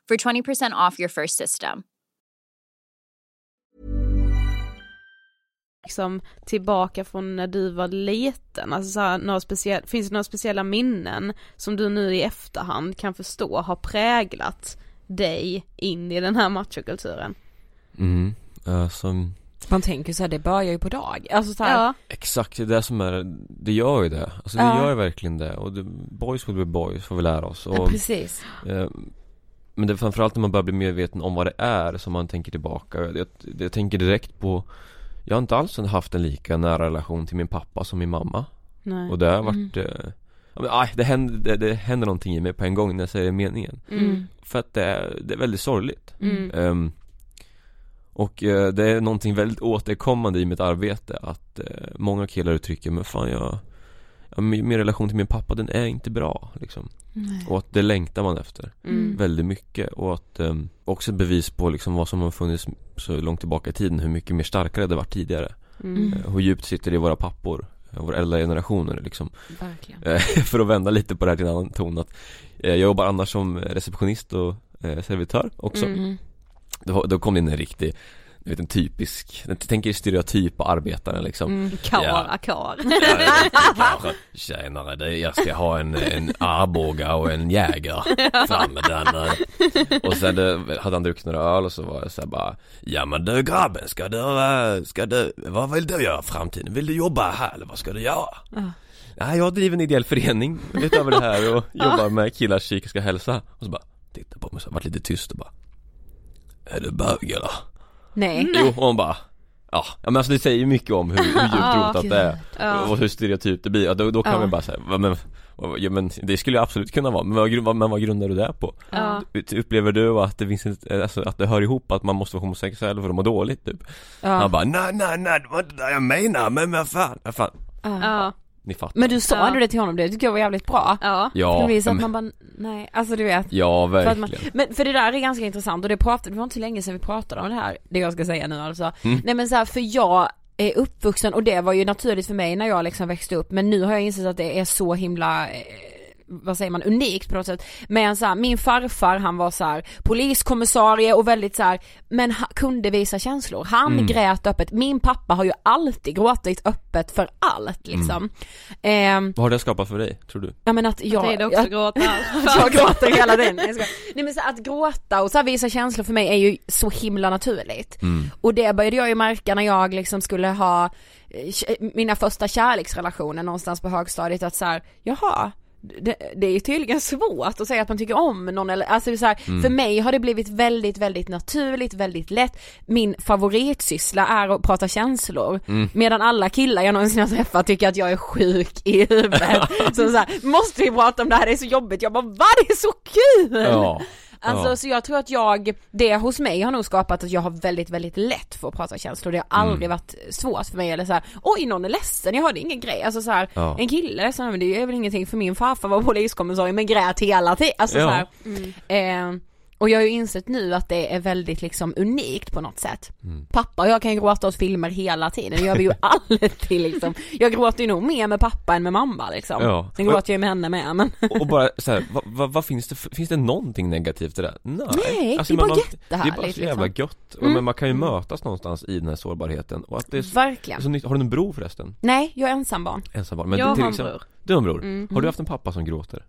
for 20% off your first system. liksom tillbaka från när du var liten? Alltså så här, några speciella, finns det några speciella minnen som du nu i efterhand kan förstå har präglat dig in i den här machokulturen? Mm, alltså Man tänker så här, det börjar ju på dag. Alltså så här, Ja, Exakt, det är det som är, det gör ju det. Alltså det Ja. gör ju verkligen det. Och det, boys will be boys får vi lära oss. ja, Och, precis. eh, men det är framförallt när man börjar bli medveten om vad det är som man tänker tillbaka. Jag, jag, jag tänker direkt på Jag har inte alls haft en lika nära relation till min pappa som min mamma. nej. Och det har varit eh, ja, men, aj, det, händer, det, det händer någonting i mig på en gång när jag säger meningen. Mm. För att det är, det är väldigt sorgligt. Mm. Ehm, och eh, det är någonting väldigt återkommande i mitt arbete att eh, många killar uttrycker men fan jag, ja, min, min relation till min pappa den är inte bra liksom. Och att det längtar man efter Mm. väldigt mycket och att ehm, också ett bevis på liksom vad som har funnits så långt tillbaka i tiden hur mycket mer starkare det var tidigare. Mm. Eh, Hur djupt sitter det i våra pappor, eh, våra äldre generationer liksom. Verkligen. Eh, [laughs] För att vända lite på det här till en annan ton att eh, Jag jobbar annars som receptionist och eh, servitör också Mm. då, då kom det in en riktig, du vet en typisk, jag tänker stereotypa arbetaren liksom Mm. Kara kar. Kanske, tjenare det, jag ska ha en, en Arboga och en Jäger [laughs] Fram med den eh. Och sen det, hade han druckit några öl och så var jag så här bara Ja men du grabben, ska du, eh, ska du, vad vill du göra i framtiden? Vill du jobba här eller vad ska du göra? Nej jag driver en ideell förening utöver det här och [laughs] jobbar med killars psykiska hälsa Och så bara titta på mig så vart lite tyst och bara Är du bög eller? Nej. Jo, och hon bara Ja, men alltså det säger ju mycket om hur, hur djupt [laughs] Ja, rotat det är Ja. och hur stereotypt det blir, ja, då, då kan Ja. man bara säga, "Va, men, ja, men det skulle ju absolut kunna vara, men vad, men vad grundar du det på? Ja. Upplever du att det finns ett, alltså, att det hör ihop att man måste vara homosexuell för att må dåligt typ? Han bara, nej nej nej det var inte det jag menar, men vad fan, vad fan Ja. Ni fattar Men du sa Ja. ändå det till honom, det tycker jag var jävligt bra. Ja. Ja, att man bara, nej, alltså du vet. ja För att verkligen man, men för det där är ganska intressant och det pratade, det var inte så länge sedan vi pratade om det här, det jag ska säga nu alltså. Mm. Nej men så här, för jag är uppvuxen och det var ju naturligt för mig när jag liksom växte upp men nu har jag insett att det är så himla eh, vad säger man, unikt på något sätt. Men så här, min farfar han var så här, poliskommissarie och väldigt så här, men ha, kunde visa känslor. Han Mm. grät öppet. Min pappa har ju alltid gråtit öppet för allt liksom. Ehm, Vad har det skapat för dig, tror du? ja men att jag... Jag också jag- gråta. [laughs] jag gråter hela tiden. Nej, men så att gråta och så här visa känslor för mig är ju så himla naturligt. Mm. Och det började jag ju märka när jag liksom skulle ha eh, kä- mina första kärleksrelationer någonstans på högstadiet att så här, jaha, det, det är tydligen svårt att säga att man tycker om någon eller, alltså så här, Mm. för mig har det blivit väldigt, väldigt naturligt, väldigt lätt. Min favoritsyssla är att prata känslor. Mm. Medan alla killar jag någonsin har träffat tycker att jag är sjuk i huvudet. [laughs] så så här, måste vi prata om det här, det är så jobbigt. Jag bara, va det är så kul! Ja, Alltså Ja. så jag tror att jag, det hos mig har nog skapat att jag har väldigt, väldigt lätt för att prata känslor. Det har aldrig Mm. varit svårt för mig eller så här, oj någon är ledsen, jag hörde ingen grej. Alltså så här, Ja. en kille är ledsen, men det är väl ingenting för min farfar var poliskommissarie men grät hela tiden. Alltså Ja. så här, eh, och jag har ju insett nu att det är väldigt liksom unikt på något sätt. Mm. Pappa och jag kan ju gråta åt filmer hela tiden, det gör vi ju [laughs] alltid liksom. Jag gråter ju nog mer med pappa än med mamma liksom. Ja. Sen gråter jag ju med henne med men Och bara så här, vad, vad, vad finns det finns det någonting negativt i det? Nej, Nej, Alltså, det är bara man- Det är bara jättehärligt så jävla liksom. gött, Mm. men man kan ju mötas någonstans i den här sårbarheten och att det är så, Verkligen. så. Har du en bror förresten? Nej, jag är ensambarn. Ensambarn, men jag till har en bror. du har en bror? Mm. Har du haft en pappa som gråter?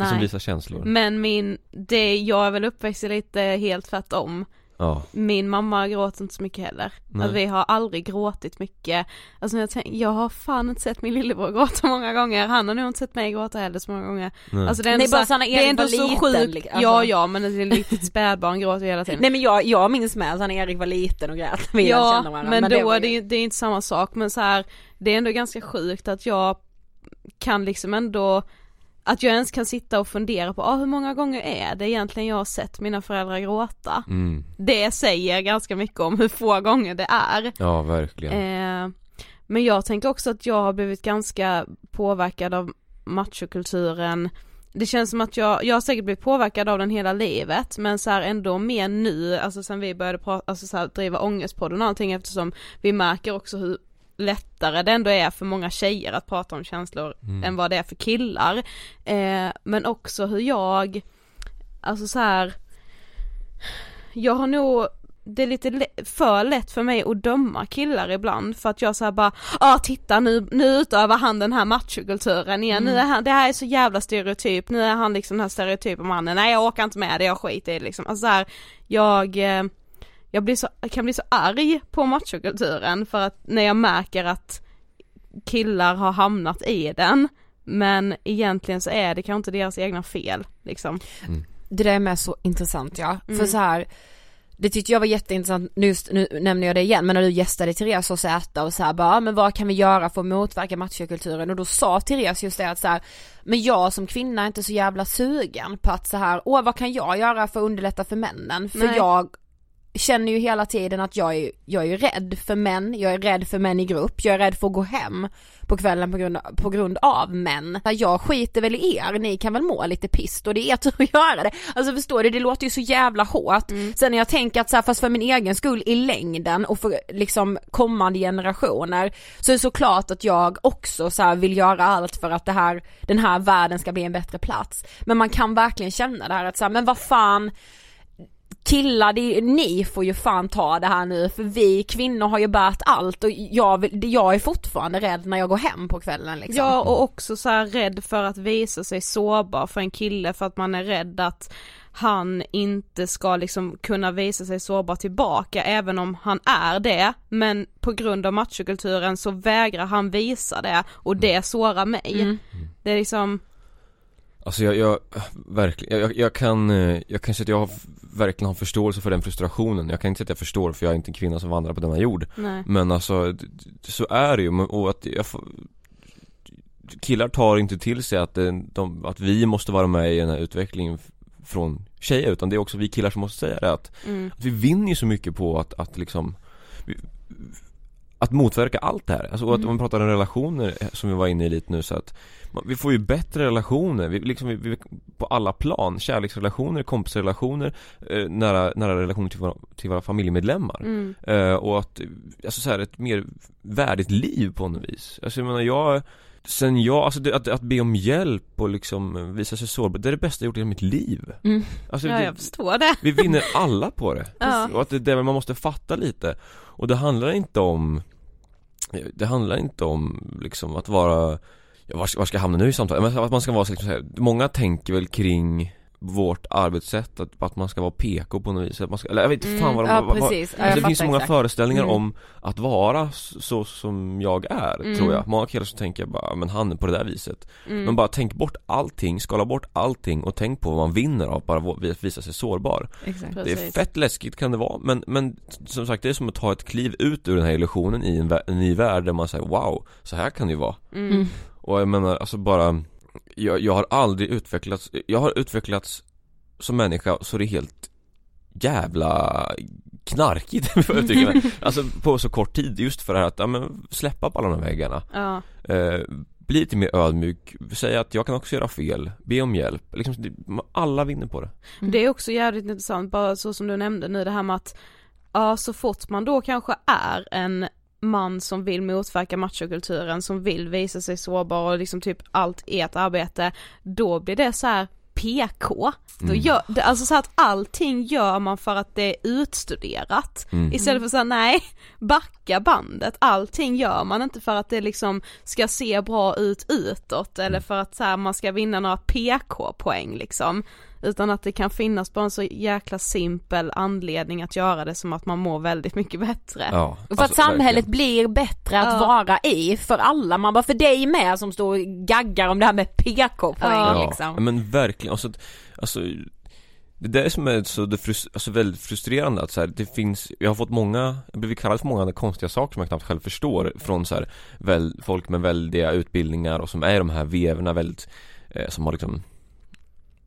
Och som Nej. visar känslor? Men min, det, jag är väl uppväxt lite helt tvärtom. Ja, Min mamma gråter inte så mycket heller. Nej. Alltså, vi har aldrig gråtit mycket. Alltså jag, tänk, jag har fan inte sett min lillebror gråta många gånger. Han har nog inte sett mig gråta heller så många gånger. nej. Alltså det är Nej, ändå, bara så, det är ändå var så liten, sjukt. liksom. Alltså- Ja ja men ett litet spädbarn gråter hela tiden. Nej men jag, jag minns med när Erik var liten och grät. Ja men, det då var är det, ju- ju- det är inte samma sak men så här, det är ändå ganska sjukt att jag kan liksom ändå att jag ens kan sitta och fundera på, ah, hur många gånger är det egentligen jag har sett mina föräldrar gråta? mm. Det säger ganska mycket om hur få gånger det är. Ja verkligen Eh, men jag tänker också att jag har blivit ganska påverkad av machokulturen det känns som att jag, jag har säkert blivit påverkad av den hela livet men så här ändå mer nu, alltså sen vi började prata, alltså så här, driva ångestpodden och allting eftersom vi märker också hur lättare det ändå är för många tjejer att prata om känslor Mm. än vad det är för killar. Eh, men också hur jag, alltså så här. jag har nog det är lite för lätt för mig att döma killar ibland för att jag säger bara, ah titta nu, nu utövar han den här machokulturen igen, nu är han, det här är så jävla stereotyp, nu är han liksom den här stereotypa mannen, nej jag orkar inte med det, jag skiter i det liksom, alltså så här, jag, eh, jag blir så, jag kan bli så arg på machokulturen för att när jag märker att killar har hamnat i den, men egentligen så är det kanske inte deras egna fel liksom. Det där är med så intressant ja, Mm. för så här det tyckte jag var jätteintressant, nu, just, nu nämner jag det igen, men när du gästade Therese och Zäta och så här bara, "Ah, men vad kan vi göra för att motverka machokulturen? Och då sa Therese just det att så här, men jag som kvinna är inte så jävla sugen på att så här, åh vad kan jag göra för att underlätta för männen? För Nej. jag känner ju hela tiden att jag är, jag är ju rädd för män, jag är rädd för män i grupp, jag är rädd för att gå hem på kvällen på grund, på grund av män. Jag skiter väl i er, ni kan väl må lite pist och det är er tur att [laughs] göra det. Alltså förstår du, det låter ju så jävla hårt. Sen när jag tänker att så här, fast för min egen skull i längden och för liksom kommande generationer så är det såklart att jag också så här, vill göra allt för att det här, den här världen ska bli en bättre plats. Men man kan verkligen känna det här att så här, men vad fan killar, det är, ni får ju fan ta det här nu för vi kvinnor har ju bärt allt och jag, jag är fortfarande rädd när jag går hem på kvällen liksom. Ja och också så här rädd för att visa sig sårbar för en kille för att man är rädd att han inte ska liksom kunna visa sig sårbar tillbaka även om han är det men på grund av machokulturen så vägrar han visa det och det sårar mig. Mm. Det är liksom, Alltså jag, jag verkligen, jag, jag kan, eh, jag kan säga att jag har, verkligen har förståelse för den frustrationen. Jag kan inte säga att jag förstår för jag är inte en kvinna som vandrar på denna jord. Nej. Men alltså, så är det ju. Och att jag Killar tar inte till sig att, det, de, att vi måste vara med i den här utvecklingen från tjejer. Utan det är också vi killar som måste säga det att, Mm. att vi vinner ju så mycket på att, att liksom vi, att motverka allt det här, alltså att om man pratar om relationer eh, som vi var inne i lite nu så att vi får ju bättre relationer, vi, liksom, vi, vi, på alla plan, kärleksrelationer, kompisrelationer, eh, nära, nära relationer till våra, till våra familjemedlemmar Mm. eh, och att, alltså så här, ett mer värdigt liv på något vis Alltså jag menar jag Sen jag, alltså det, att, att be om hjälp och liksom visa sig sårbar, det är det bästa jag gjort i mitt liv Mm. Alltså Ja det, jag förstår det. vi vinner alla på det Ja. och att det är det man måste fatta lite Och det handlar inte om Det handlar inte om liksom att vara Ja, var, ska, var ska jag hamna nu i samtalet? Men att man ska vara så liksom så här, många tänker väl kring vårt arbetssätt, att, att man ska vara PK på något vis, att man ska, eller jag vet inte fan vad de Mm, ja vad- vad- precis, ja, Alltså det finns så många exakt. föreställningar Mm. om att vara så, så som jag är, Mm. tror jag Många killar så tänker bara, men han är på det där viset Mm. Men bara tänk bort allting, skala bort allting och tänk på vad man vinner av bara att visa sig sårbar Exakt. Det är fett läskigt kan det vara, men, men som sagt det är som att ta ett kliv ut ur den här illusionen i en, vä- en ny värld där man säger wow, så här kan det ju vara Mm. Och jag menar alltså bara jag, jag har aldrig utvecklats, jag har utvecklats som människa så det är helt jävla knarkigt. För [laughs] jag tycker [laughs] Alltså på så kort tid just för det här att, ja men släppa på alla de här väggarna. Ja. eh, Bli lite mer ödmjuk, säga att jag kan också göra fel, be om hjälp, liksom, alla vinner på det. Det är också jävligt intressant, bara så som du nämnde nu det här med att ja så fort man då kanske är en man som vill motverka machokulturen, som vill visa sig sårbar och liksom typ allt ert arbete, då blir det så här PK. Då Mm. gör, alltså så att allting gör man för att det är utstuderat. Mm. Istället för säga nej, backa bandet. Allting gör man inte för att det liksom ska se bra ut utåt eller för att så här, man ska vinna några PK-poäng liksom. Utan att det kan finnas bara en så jäkla simpel anledning att göra det som att man mår väldigt mycket bättre. Ja, för att alltså, samhället verkligen. blir bättre att Ja. vara i för alla, man bara för dig med som står och gaggar om det här med PK-poäng Ja. Ja, liksom. men verkligen, alltså, alltså det där som är så det frus- alltså väldigt frustrerande att så här, det finns, jag har fått många, jag har blivit kallad för många konstiga saker som jag knappt själv förstår från så här, väl, folk med väldiga utbildningar och som är i de här veverna väldigt eh, som har liksom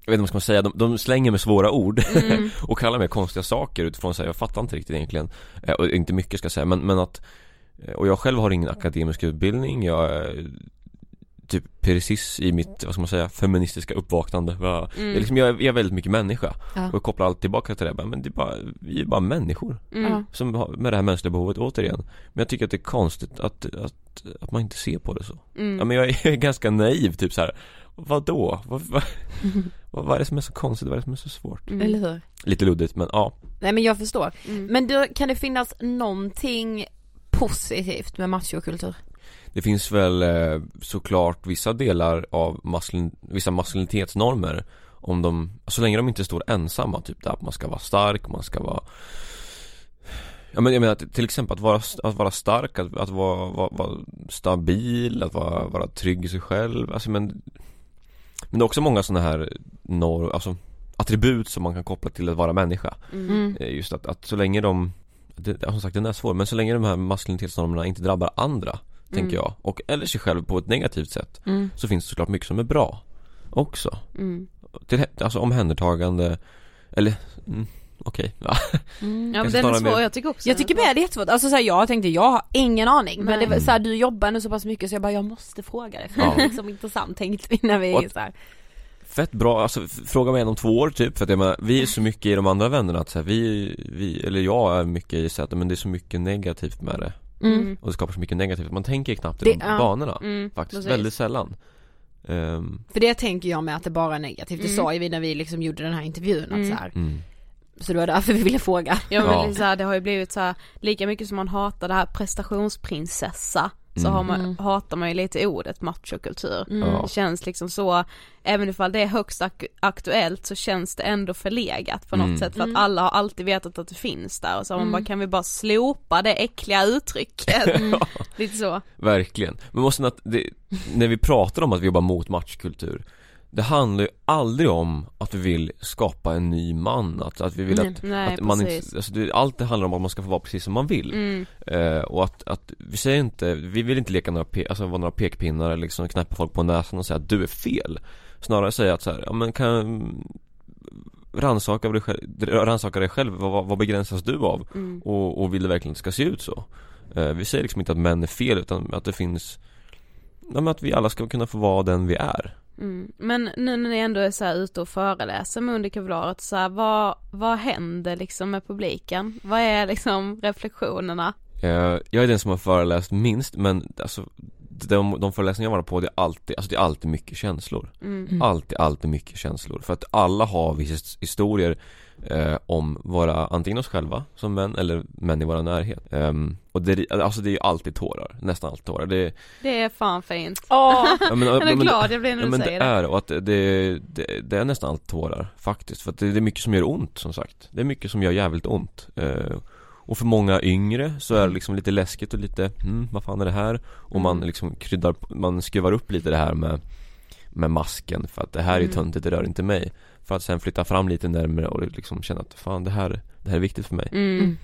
jag vet inte vad man ska säga, de, de slänger med svåra ord Mm. [laughs] och kallar mig konstiga saker utifrån här, jag fattar inte riktigt egentligen eh, och inte mycket ska jag säga men, men att eh, och jag själv har ingen akademisk utbildning, jag är typ precis i mitt, vad ska man säga, feministiska uppvaknande jag, Mm. jag, är liksom, jag, är, jag är väldigt mycket människa Ja. och jag kopplar allt tillbaka till det, men det är bara, vi är bara människor Mm. som har, med det här mänskliga behovet återigen Men jag tycker att det är konstigt att, att, att man inte ser på det så Mm. Ja men jag är, [laughs] jag är ganska naiv typ så här. Vadå? Vad, vad, [laughs] vad, vad är det som är så konstigt? Vad är det som är så svårt? Mm. Eller hur? Lite luddigt men ja Nej men jag förstår. Mm. Men då, kan det finnas någonting positivt med machokultur? Det finns väl eh, såklart vissa delar av maskulin, vissa maskulinitetsnormer Om de, så länge de inte står ensamma typ där att man ska vara stark, man ska vara Ja men jag menar att, till exempel att vara, att vara stark, att, att vara, vara, vara stabil, att vara, vara trygg i sig själv, alltså men Men det är också många sådana här norr, alltså attribut som man kan koppla till att vara människa Mm. Eh, Just att, att så länge de det, Som sagt den är svår, men så länge de här maskulinitetsnormerna inte drabbar andra Tänker jag, och eller sig själv på ett negativt sätt Mm. Så finns det såklart mycket som är bra Också Mm. till, Alltså omhändertagande Eller, mm, okej, ja. Mm. Ja men den är svår, mer- jag tycker också Jag tycker med det är jättesvårt, alltså såhär, jag tänkte jag har ingen aning men Nej. det var såhär, du jobbar nu så pass mycket så jag bara jag måste fråga dig för Ja. [laughs] det är liksom intressant tänkte vi när vi Och- är såhär Fett bra, alltså fråga mig igen om två år typ för att jag menar, vi är så mycket i de andra vännerna att så här, vi, vi, eller jag är mycket i så att men det är så mycket negativt med det mm. Och det skapar så mycket negativt, man tänker knappt i Det- de ja. banorna Mm, Faktiskt, precis. väldigt sällan Ehm, För det tänker jag med att det bara är negativt, det Mm. sa ju vi när vi liksom gjorde den här intervjun att Mm. så här. mm. Så det var därför vi ville fråga Ja men Ja. det, så här, det har ju blivit så här, lika mycket som man hatar det här prestationsprinsessa så Mm. har man, Mm. hatar man ju lite ordet machokultur. Mm. Det känns liksom så, även ifall det är högst ak- aktuellt så känns det ändå förlegat på något Mm. sätt för att Mm. alla har alltid vetat att det finns där och så har man Mm. bara kan vi bara slopa det äckliga uttrycket. [laughs] Lite så. Verkligen, men måste att det, när vi pratar om att vi jobbar mot matchkultur Det handlar ju aldrig om att vi vill skapa en ny man, att, att vi vill att, Nej att man inte, alltså det, allt det handlar om att man ska få vara precis som man vill Mm. eh, Och att, att, vi säger inte, vi vill inte leka några, pe, alltså vara några pekpinnar eller liksom knäppa folk på näsan och säga att du är fel Snarare säga att så här, ja men kan Rannsaka dig själv, rannsaka dig själv, vad, vad begränsas du av? Mm. Och, och vill det verkligen att det ska se ut så? Eh, vi säger liksom inte att män är fel utan att det finns Ja men att vi alla ska kunna få vara den vi är Mm. Men nu när ni ändå är så här ute och föreläser med under kevlaret, så här, vad, vad händer liksom med publiken? Vad är liksom reflektionerna? eh, Jag är den som har föreläst minst men alltså de, de föreläsningar jag varit på det är alltid, alltså det är alltid mycket känslor Mm. Mm. Alltid, alltid mycket känslor för att alla har vissa historier eh, om våra, antingen oss själva som män eller män i våra närhet Ehm, Och det, alltså det är ju alltid tårar, nästan alltid tårar det, Det är fan fint. Åh, [laughs] ja, men, Jag är men- glad jag blir när Ja du men det säger det. är och att det, det, det är nästan allt tårar faktiskt för att det, det är mycket som gör ont som sagt Det är mycket som gör jävligt ont eh, Och för många yngre så är det liksom lite läskigt och lite, mm, vad fan är det här? Och man Mm. liksom kryddar, man skruvar upp lite det här med Med masken för att det här är Mm. töntigt, det rör inte mig För att sen flytta fram lite närmare och liksom känna att fan det här, det här är viktigt för mig Mm.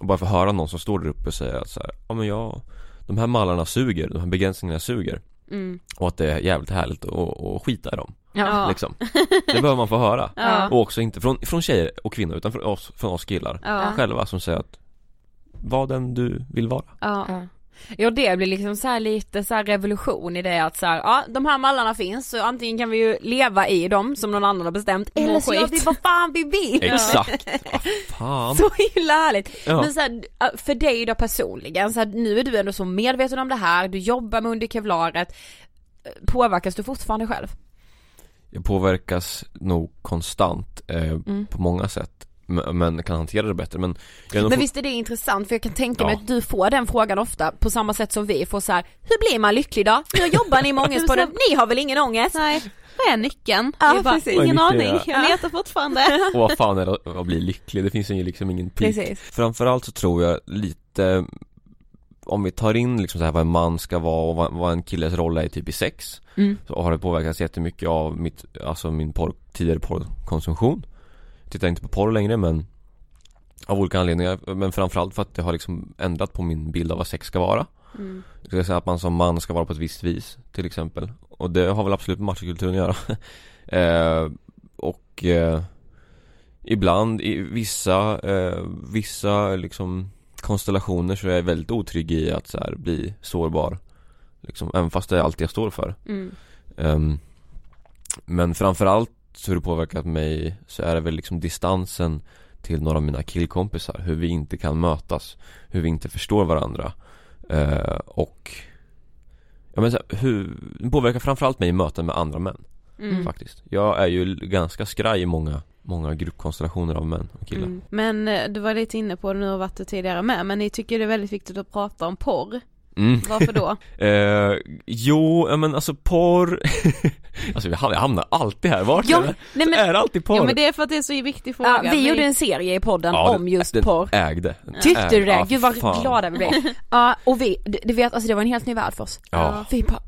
Och bara få höra någon som står där uppe och säger att så här, ja men jag De här mallarna suger, de här begränsningarna suger Mm. Och att det är jävligt härligt att, att skita i dem Ja. liksom [laughs] Det behöver man få höra Ja. Och också inte från, från tjejer och kvinnor utan från oss, från oss killar Ja. Själva som säger att Var den du vill vara Ja. Ja. Det blir liksom så här lite så här revolution i det att så här, ja de här mallarna finns så antingen kan vi ju leva i dem som någon annan har bestämt eller så gör vi vad fan vi vill. Exakt! [laughs] Vad fan Så himla härligt. Ja. Men så här, för dig då personligen, så här, nu är du ändå så medveten om det här, du jobbar med under kevlaret. Påverkas du fortfarande själv? Jag påverkas nog konstant eh, Mm. på många sätt men kan hantera det bättre men nog Men visst är det intressant för jag kan tänka mig Ja. att du får den frågan ofta på samma sätt som vi får så här, hur blir man lycklig då? Hur jobbar ni med [laughs] ångestpodden? Ni har väl ingen ångest? Nej, vad är nyckeln? Ja, jag bara, precis. ingen aning, nyckeln? jag letar fortfarande. [laughs] Och vad fan är det att bli lycklig? Det finns ju liksom ingen peak Precis. Framförallt så tror jag lite Om vi tar in liksom så här vad en man ska vara och vad, vad en killes roll är typ i sex Mm. Så har det påverkats jättemycket av mitt, alltså min porr, tidigare porrkonsumtion Tittar inte på porr längre men Av olika anledningar, men framförallt för att det har liksom ändrat på min bild av vad sex ska vara. Mm. Jag skulle säga att man som man ska vara på ett visst vis till exempel. Och det har väl absolut med machokulturen att göra. [laughs] Eh, Och eh, Ibland i vissa, eh, vissa liksom konstellationer så är jag väldigt otrygg i att så här, bli sårbar. Liksom, även fast det är allt jag står för. Mm. Ehm, Men framförallt hur det påverkat mig så är det väl liksom distansen till några av mina killkompisar Hur vi inte kan mötas Hur vi inte förstår varandra Eh, Och Ja men så här, hur, det påverkar framförallt mig i möten med andra män Mm. Faktiskt Jag är ju ganska skraj i många Många gruppkonstellationer av män och killar Mm. Men eh, du var lite inne på det nu och varit det tidigare med, men ni tycker det är väldigt viktigt att prata om porr. Mm. [laughs] Varför då? Eh, jo, ja, men alltså porr [laughs] Alltså jag hamnar- jag hamnar alltid här, vart Ja, är det? nej, men- är det alltid porr? Ja men det är för att det är så viktig fråga. Ja, vi gjorde en serie i podden om just den porr. ägde Den Tyckte ägde. du det? Ja, Gud vad fan. glada vi blev. [laughs] Ja, och vi, du, du vet alltså det var en helt ny värld för oss. Ja. Vi bara,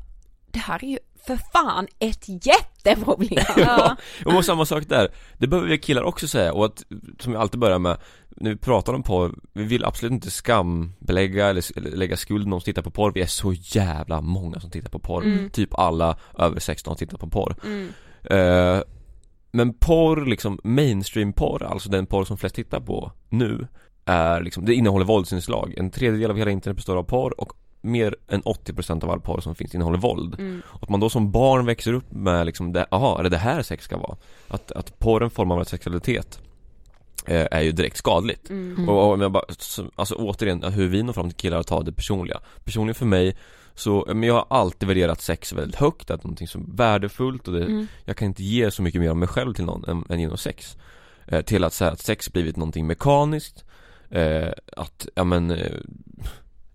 det här är ju för fan ett jätteproblem. Ja, och samma sak där Det behöver vi killar också säga och att, som jag alltid börjar med När vi pratar om porr, vi vill absolut inte skambelägga eller, eller lägga skuld någon som tittar på porr Vi är så jävla många som tittar på porr Mm. Typ alla över 16 tittar på porr Mm. Eh, Men porr, liksom mainstream-porr, alltså den porr som flest tittar på nu är liksom, det innehåller våldsinslag En tredjedel av hela internet består av porr och mer än 80% av all porr som finns innehåller våld Mm. och att man då som barn växer upp med liksom, det, aha, är det det här sex ska vara? Att, att porren formar sexualitet eh, är ju direkt skadligt. Mm. och, om jag bara, så, alltså återigen, hur vi når fram till killar och tar det personliga. Personligen för mig så, men jag har alltid värderat sex väldigt högt, att någonting som är värdefullt och det, Mm. jag kan inte ge så mycket mer av mig själv till någon än, än genom sex. Eh, Till att säga att sex blivit någonting mekaniskt. Eh, Att, ja men eh,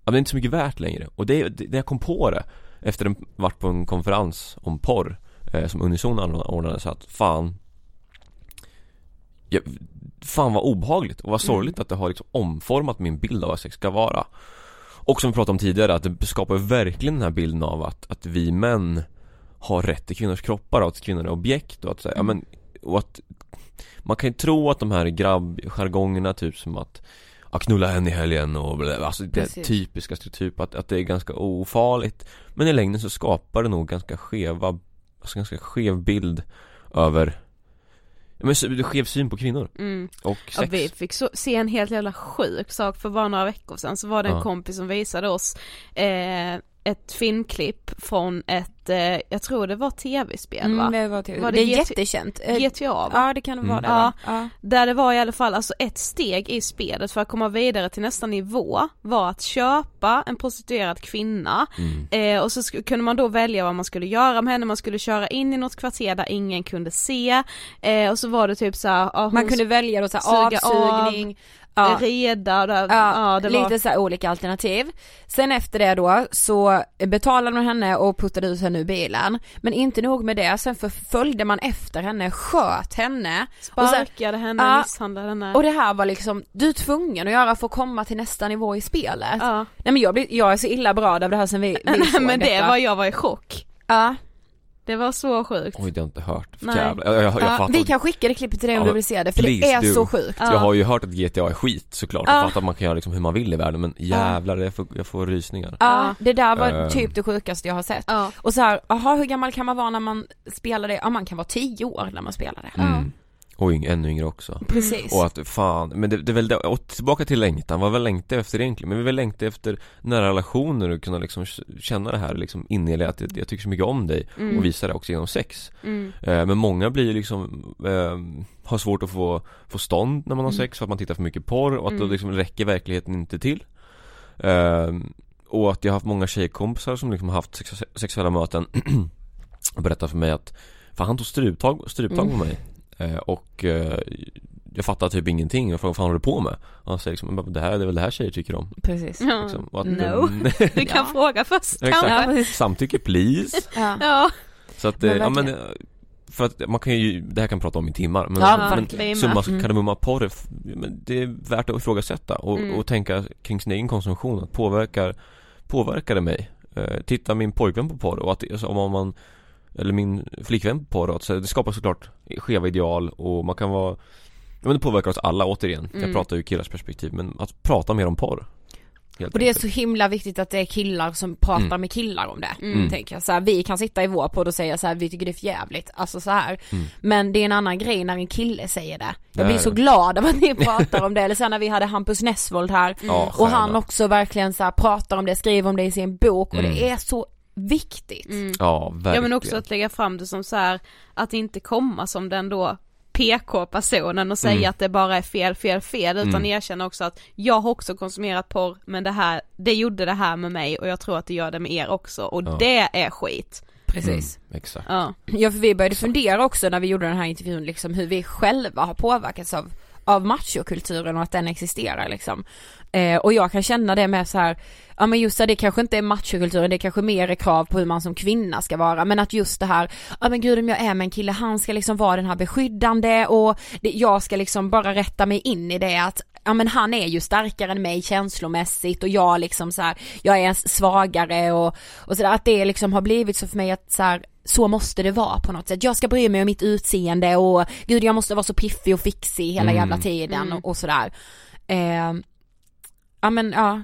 Ja det är inte så mycket värt längre. Och det, det, när jag kom på det Efter en, varit på en konferens om porr eh, Som Unison ordnade så att fan ja, Fan vad obehagligt och vad sorgligt att det har liksom omformat min bild av vad sex ska vara. Och som vi pratade om tidigare att det skapar verkligen den här bilden av att, att vi män Har rätt till kvinnors kroppar och att kvinnor är objekt och att säga, ja men och att Man kan ju tro att de här grabbjargongerna typ som att Ja, knulla henne i helgen och bla, alltså det Precis. typiska stereotyp att, att det är ganska ofarligt. Men i längden så skapar det nog ganska skeva Alltså ganska skev bild över men skev syn på kvinnor Mm. och Ja, sex vi fick så, se en helt jävla sjuk sak för bara några veckor sedan så var det en Ja. kompis som visade oss eh, ett filmklipp från ett, eh, jag tror det var tv-spel va? Mm, det var till, Var det, det är jättekänt. Eh, GTA va? Ja det kan det vara Mm. det Ja. va? ja. Där det var i alla fall alltså ett steg i spelet för att komma vidare till nästa nivå var att köpa en prostituerad kvinna mm. eh, och så kunde man då välja vad man skulle göra med henne, man skulle köra in i något kvarter där ingen kunde se eh, och så var det typ så här, ja, hon Man kunde välja då så här suga av, avsugning, ja. reda, där, Ja, ja, det lite var så här olika alternativ. Sen efter det då så betalade man henne och puttade ut henne ur bilen. Men inte nog med det, sen följde man efter henne, sköt henne. Och, sen, sparkade henne, Ja. misshandlade henne. och det här var liksom, du är tvungen att göra för att komma till nästa nivå i spelet. ja. Nej men jag, blir, jag är så illa berörd av det här sen vi, vi [laughs] Nej men det detta. var, jag var i chock. Ja, Det var så sjukt. Oj det har jag inte hört, Nej. jävlar jag, jag, jag, ja fattar vi kan skicka det klippet till dig om Ja, du vill se det för please det är do. så sjukt. Ja. Jag har ju hört att GTA är skit såklart, Ja. jag fattar att man kan göra liksom hur man vill i världen men jävlar jag får, jag får rysningar Ja, det där var Ehm. typ det sjukaste jag har sett. Ja. Och så här, aha hur gammal kan man vara när man spelar det? Ja man kan vara tio år när man spelar det. mm. Och yng, ännu yngre också Precis. Och att fan, men det, det är väl det, och tillbaka till längtan, vad vi längtar efter egentligen? Men vi vill längta efter nära relationer och kunna liksom känna det här liksom innerliga att jag, jag tycker så mycket om dig Mm. och visa det också genom sex Mm. eh, Men många blir ju liksom, eh, har svårt att få, få stånd när man har Mm. sex för att man tittar för mycket porr och att då Mm. liksom räcker verkligheten inte till eh, Och att jag har haft många tjejkompisar som liksom haft sex, sexuella möten [clears throat] och berättat för mig att Fan han tog struptag, struptag Mm. på mig eh, Och eh, jag fattar typ ingenting, jag frågar vad fan håller du på med? Och han säger liksom, "Men det här det är väl det här tjejer tycker om Precis. Ja. liksom. att, No. mm, [laughs] Du kan Ja. fråga först kanske. Ja, Samtycke please [laughs] Ja. Ja. Så att, Men eh, ja men verkligen. eh, För att man kan ju, det här kan man prata om i timmar men, Ja, men summa Mm. kardemumma porr, men det är värt att ifrågasätta och, Mm. och tänka kring sin egen konsumtion, att påverkar Påverkar det mig? Eh, tittar min pojkvän på porr och att, alltså, om man Eller min flickvän på att, så det skapar såklart skeva ideal och man kan vara men det påverkar oss alla återigen, Mm. jag pratar ju killars perspektiv men att prata mer om porr helt Och det är så himla viktigt att det är killar som pratar Mm. med killar om det. Mm. Tänker jag. Så här, vi kan sitta i vår podd och säga så här, vi tycker det är för jävligt. Alltså så här. Mm. Men det är en annan grej när en kille säger det. Det Jag blir så det. glad av att ni [laughs] pratar om det. Eller sen när vi hade Hampus Nessvold här. Och han också verkligen så här pratar om det, skriver om det i sin bok. Och Mm. det är så viktigt. Ja, verkligen. Ja men också att lägga fram det som så här att inte komma som den då PK-personen och säga Mm. att det bara är fel, fel, fel utan Mm. erkänna också att jag har också konsumerat porr men det här, det gjorde det här med mig och jag tror att det gör det med er också och Ja. det är skit. Precis. Mm, exakt. Ja. Ja för vi började fundera också när vi gjorde den här intervjun liksom hur vi själva har påverkats av, av machokulturen och att den existerar liksom. Eh, och jag kan känna det med så här, ja men just det, det kanske inte är machokulturen, det kanske mer är krav på hur man som kvinna ska vara, men att just det här, ja men gud om jag är med en kille, han ska liksom vara den här beskyddande och det, jag ska liksom bara rätta mig in i det att Ja men han är ju starkare än mig känslomässigt och jag liksom så här, jag är svagare och, och sådär att det liksom har blivit så för mig att så här, så måste det vara på något sätt. Jag ska bry mig om mitt utseende och gud jag måste vara så piffig och fixig hela Mm. jävla tiden Mm. och, och sådär. Eh, ja men ja.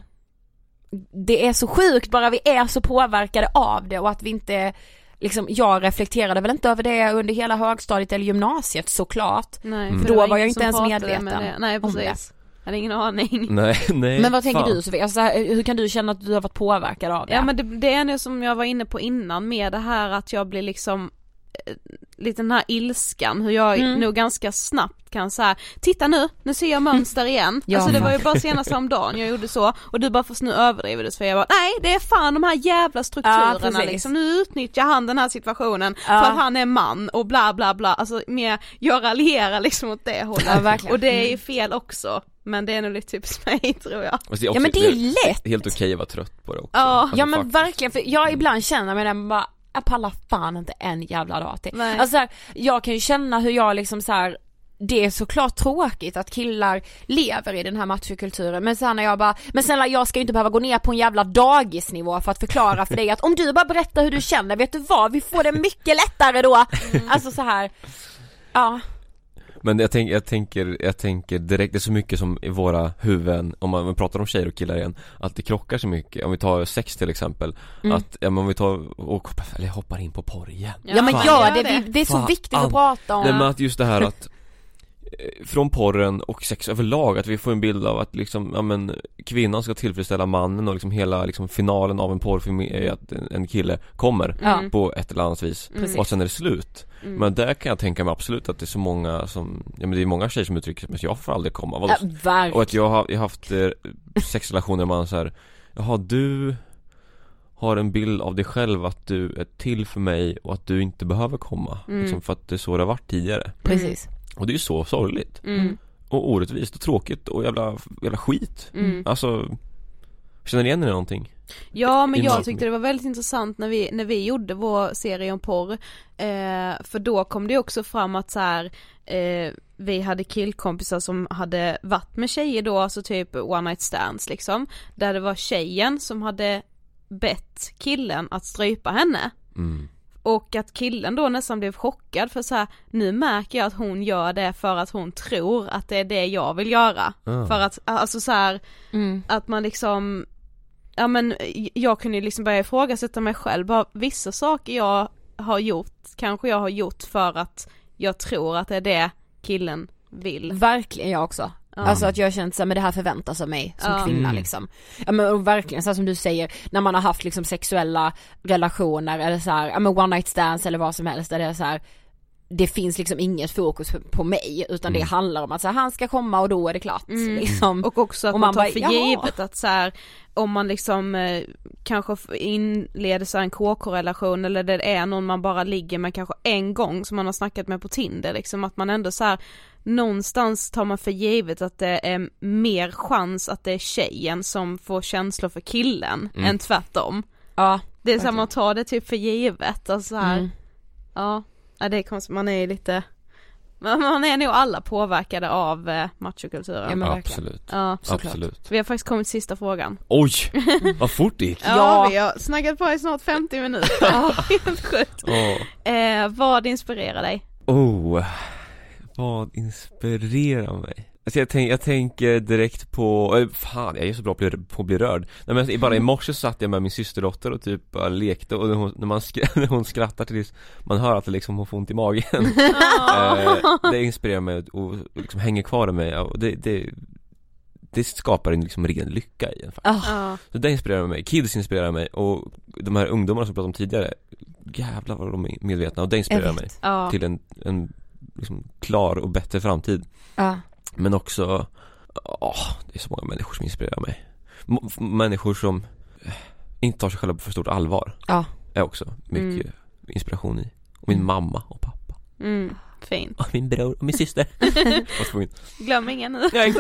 Det är så sjukt bara vi är så påverkade av det och att vi inte liksom, jag reflekterade väl inte över det under hela högstadiet eller gymnasiet såklart. Nej, för Då var jag inte ens medveten med det. Nej om det. Jag hade ingen aning. [laughs] Nej, nej. Men vad tänker fan. du Sofie? Alltså, hur kan du känna att du har varit påverkad av det? Ja men det, det är nu som jag var inne på innan med det här att jag blir liksom lite den här ilskan, hur jag Mm. nog ganska snabbt kan säga titta nu, nu ser jag mönster igen. [laughs] Ja. Alltså det var ju bara senast om dagen jag gjorde så och du bara fast nu överdriver du för jag bara nej det är fan de här jävla Ja, strukturerna precis. liksom, nu utnyttjar han den här situationen Ja. för att han är man och bla bla bla, alltså mer, jag raljerar liksom åt det hållet. Ja, och det är ju Mm. fel också, men det är nog lite typiskt mig [laughs] tror jag. Är Ja också- men det är lätt! Helt okej att vara trött på det också. Ja. Alltså, ja men faktiskt. verkligen, för jag ibland känner mig man bara, jag pallar fan inte en jävla dag till. Nej. Alltså så här, jag kan ju känna hur jag liksom så här. Det är såklart tråkigt att killar lever i den här machokulturen men sen när jag bara, men snälla jag ska ju inte behöva gå ner på en jävla dagisnivå för att förklara för dig att om du bara berättar hur du känner, vet du vad, vi får det mycket lättare då. Alltså så här. ja. Men jag, tänk, jag, tänker, jag tänker direkt, det är så mycket som i våra huvuden, om man pratar om tjejer och killar igen Att det krockar så mycket, om vi tar sex till exempel Mm. Att, ja men om vi tar, och, eller hoppar in på porr igen Ja, men ja, gör det, det. det är så Fan. viktigt att prata om. Nej men att just det här att Från porren och sex överlag, att vi får en bild av att liksom, ja men Kvinnan ska tillfredsställa mannen och liksom hela liksom finalen av en porrfilm är att en- kille kommer Ja. på ett eller annat vis Precis. Och sen är det slut Mm. Men där kan jag tänka mig absolut att det är så många som, ja men det är många tjejer som uttrycker men jag får aldrig komma, vadå? Ja. Och att jag har, jag har haft eh, sexrelationer där man så här, Jaha du har en bild av dig själv att du är till för mig och att du inte behöver komma Mm. liksom för att det är så det har varit tidigare Precis. Och det är ju så sorgligt Mm. och orättvist och tråkigt och jävla, jävla skit Mm. Alltså Känner ni igen er någonting? Ja men jag tyckte det var väldigt intressant när vi, när vi gjorde vår serie om porr eh, För då kom det också fram att så här, eh, vi hade killkompisar som hade varit med tjejer då, alltså typ one night stands liksom Där det var tjejen som hade bett killen att strypa henne Mm. Och att killen då nästan blev chockad för så här, nu märker jag att hon gör det för att hon tror att det är det jag vill göra. Ah. För att, alltså så här, Mm. att man liksom, ja men jag kunde ju liksom börja ifrågasätta mig själv, bara vissa saker jag har gjort, kanske jag har gjort för att jag tror att det är det killen vill. Verkligen jag också. Alltså att jag har känt såhär, men det här förväntas av mig som kvinna Mm. liksom. Ja men och verkligen så här som du säger, när man har haft liksom sexuella relationer eller så här, ja men one night stands eller vad som helst där det är så här. Det finns liksom inget fokus på- mig utan det Mm. handlar om att så här, han ska komma och då är det klart Mm. liksom. Och också att Och man, man tar bara, för jaha. givet att så här, om man liksom eh, kanske inleder så här en KK-relation eller det är någon man bara ligger med kanske en gång som man har snackat med på Tinder liksom att man ändå så här någonstans tar man för givet att det är mer chans att det är tjejen som får känslor för killen Mm. än tvärtom. Ja. Det är Verkligen. man tar det typ för givet, alltså så här, Mm. ja, ja det är konstigt, man är ju lite, man är nog alla påverkade av eh, machokulturen. Ja. Absolut, Ja, såklart. absolut vi har faktiskt kommit till sista frågan. Oj! [laughs] Vad fort det gick! Ja, Ja. vi har snackat på i snart 50 minuter. [laughs] Helt sjukt. Åh. Eh, vad inspirerar dig? Oh, vad inspirerar mig? Alltså jag, tänk, jag tänker direkt på, äh, fan jag är så bra på att bli, på att bli rörd Nej men bara i morse så satt jag med min systerdotter och typ bara lekte och när hon, när man skra, [laughs] när hon skrattar tills man hör att det liksom hon får ont i magen [laughs] eh, Det inspirerar mig och, och liksom hänger kvar i mig och det, det det skapar en liksom ren lycka i en faktiskt. Ja. Så det inspirerar mig, kids inspirerar mig och de här ungdomarna som jag pratade om tidigare Jävlar vad de är medvetna och det inspirerar mig Ja. till en, en liksom klar och bättre framtid Ja. Men också, åh, det är så många människor som inspirerar mig M- Människor som eh, inte tar sig själva på för stort allvar Ja. Är också mycket inspiration i Och min mamma och pappa Mm, fint. Och min bror och min syster. [laughs] Glöm inga nu. Ja.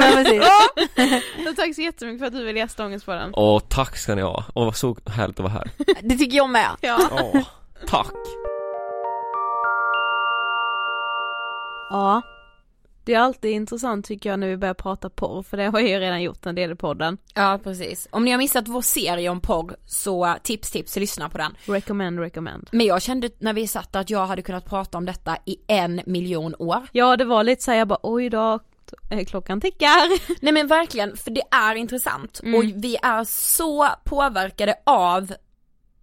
Så tack så jättemycket för att du ville gästa Ångestpodden. Åh, tack ska ni ha, vad så härligt att vara här Det tycker jag med. Ja. Åh, tack ja. Det är alltid intressant tycker jag när vi börjar prata porr, för det har jag ju redan gjort en del i podden. Ja precis. Om ni har missat vår serie om porr så tips tips, lyssna på den. Recommend, recommend. Men jag kände när vi satt där att jag hade kunnat prata om detta i en miljon år. Ja, det var lite så här, jag bara oj då, klockan tickar. [laughs] Nej men verkligen, för det är intressant och vi är så påverkade av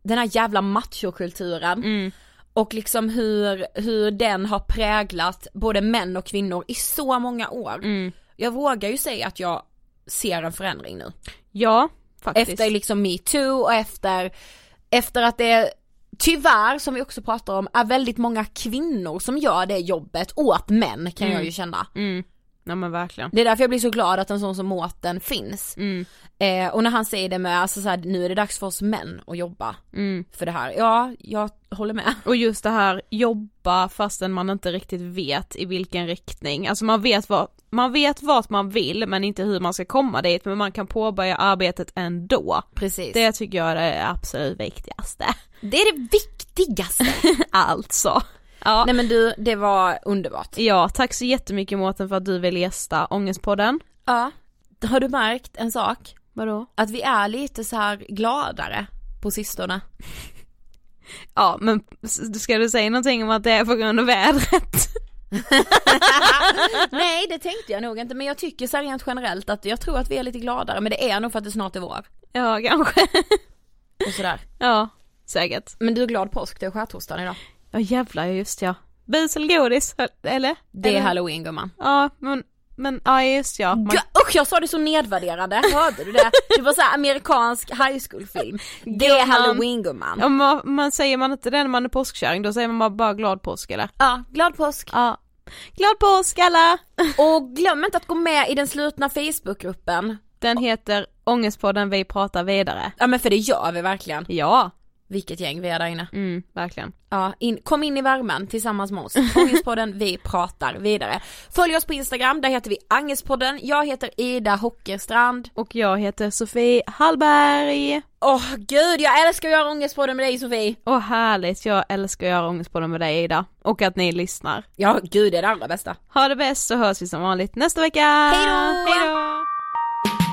den här jävla machokulturen och liksom hur, hur den har präglat både män och kvinnor i så många år. Jag vågar ju säga att jag ser en förändring nu. Ja, faktiskt. Efter liksom metoo och efter, efter att det tyvärr som vi också pratar om är väldigt många kvinnor som gör det jobbet åt män kan jag ju känna. Mm. Ja men verkligen. Det är därför jag blir så glad att en sån som Mårten finns. Mm. Eh, och när han säger det med, alltså så här, nu är det dags för oss män att jobba Mm. för det här. Ja, jag håller med. Och just det här jobba fastän man inte riktigt vet i vilken riktning. Alltså man vet vad, man vet vart man vill men inte hur man ska komma dit men man kan påbörja arbetet ändå. Precis. Det tycker jag är det absolut viktigaste. det är det viktigaste. [laughs] alltså. Ja. Nej men du, det var underbart. ja, tack så jättemycket Mårten för att du vill gästa Ångestpodden. Ja. Har du märkt en sak? Vadå? Att vi är lite så här gladare på sistone. [laughs] Ja men ska du säga någonting om att det är på grund av vädret? [laughs] Nej det tänkte jag nog inte men jag tycker så här rent generellt att jag tror att vi är lite gladare men det är nog för att det snart är vår. Ja kanske. Och sådär. [laughs] ja, säkert. Men du är glad påsk, det är skärtorsdagen idag. Ja jävlar just ja. Bus eller godis, eller? Det är eller? halloween gumman. Ja men, men ja just ja. Man, usch jag sa det så nedvärderande, hörde du det? Det var så här amerikansk high school film. Det är halloween gumman. ja, man, man säger man inte det när man är påskkärring, då säger man bara, bara glad påsk eller? Ja, glad påsk. Ja. Glad påsk alla! Och glöm inte att gå med i den slutna Facebookgruppen. Den heter Ångestpodden vi pratar vidare. Ja men för det gör vi verkligen. Ja. Vilket gäng vi är där inne. Mm, verkligen. Ja, in, kom in i värmen tillsammans med oss. Ångestpodden, vi pratar vidare. Följ oss på Instagram, där heter vi Angestpodden. Jag heter Ida Hockerstrand. Och jag heter Sofie Hallberg. Åh gud, jag älskar att göra Ångestpodden med dig Sofie. Åh härligt, jag älskar att göra Ångestpodden med dig Ida. Och att ni lyssnar. Ja, gud det är det allra bästa. Ha det bäst så hörs vi som vanligt nästa vecka. Hej då!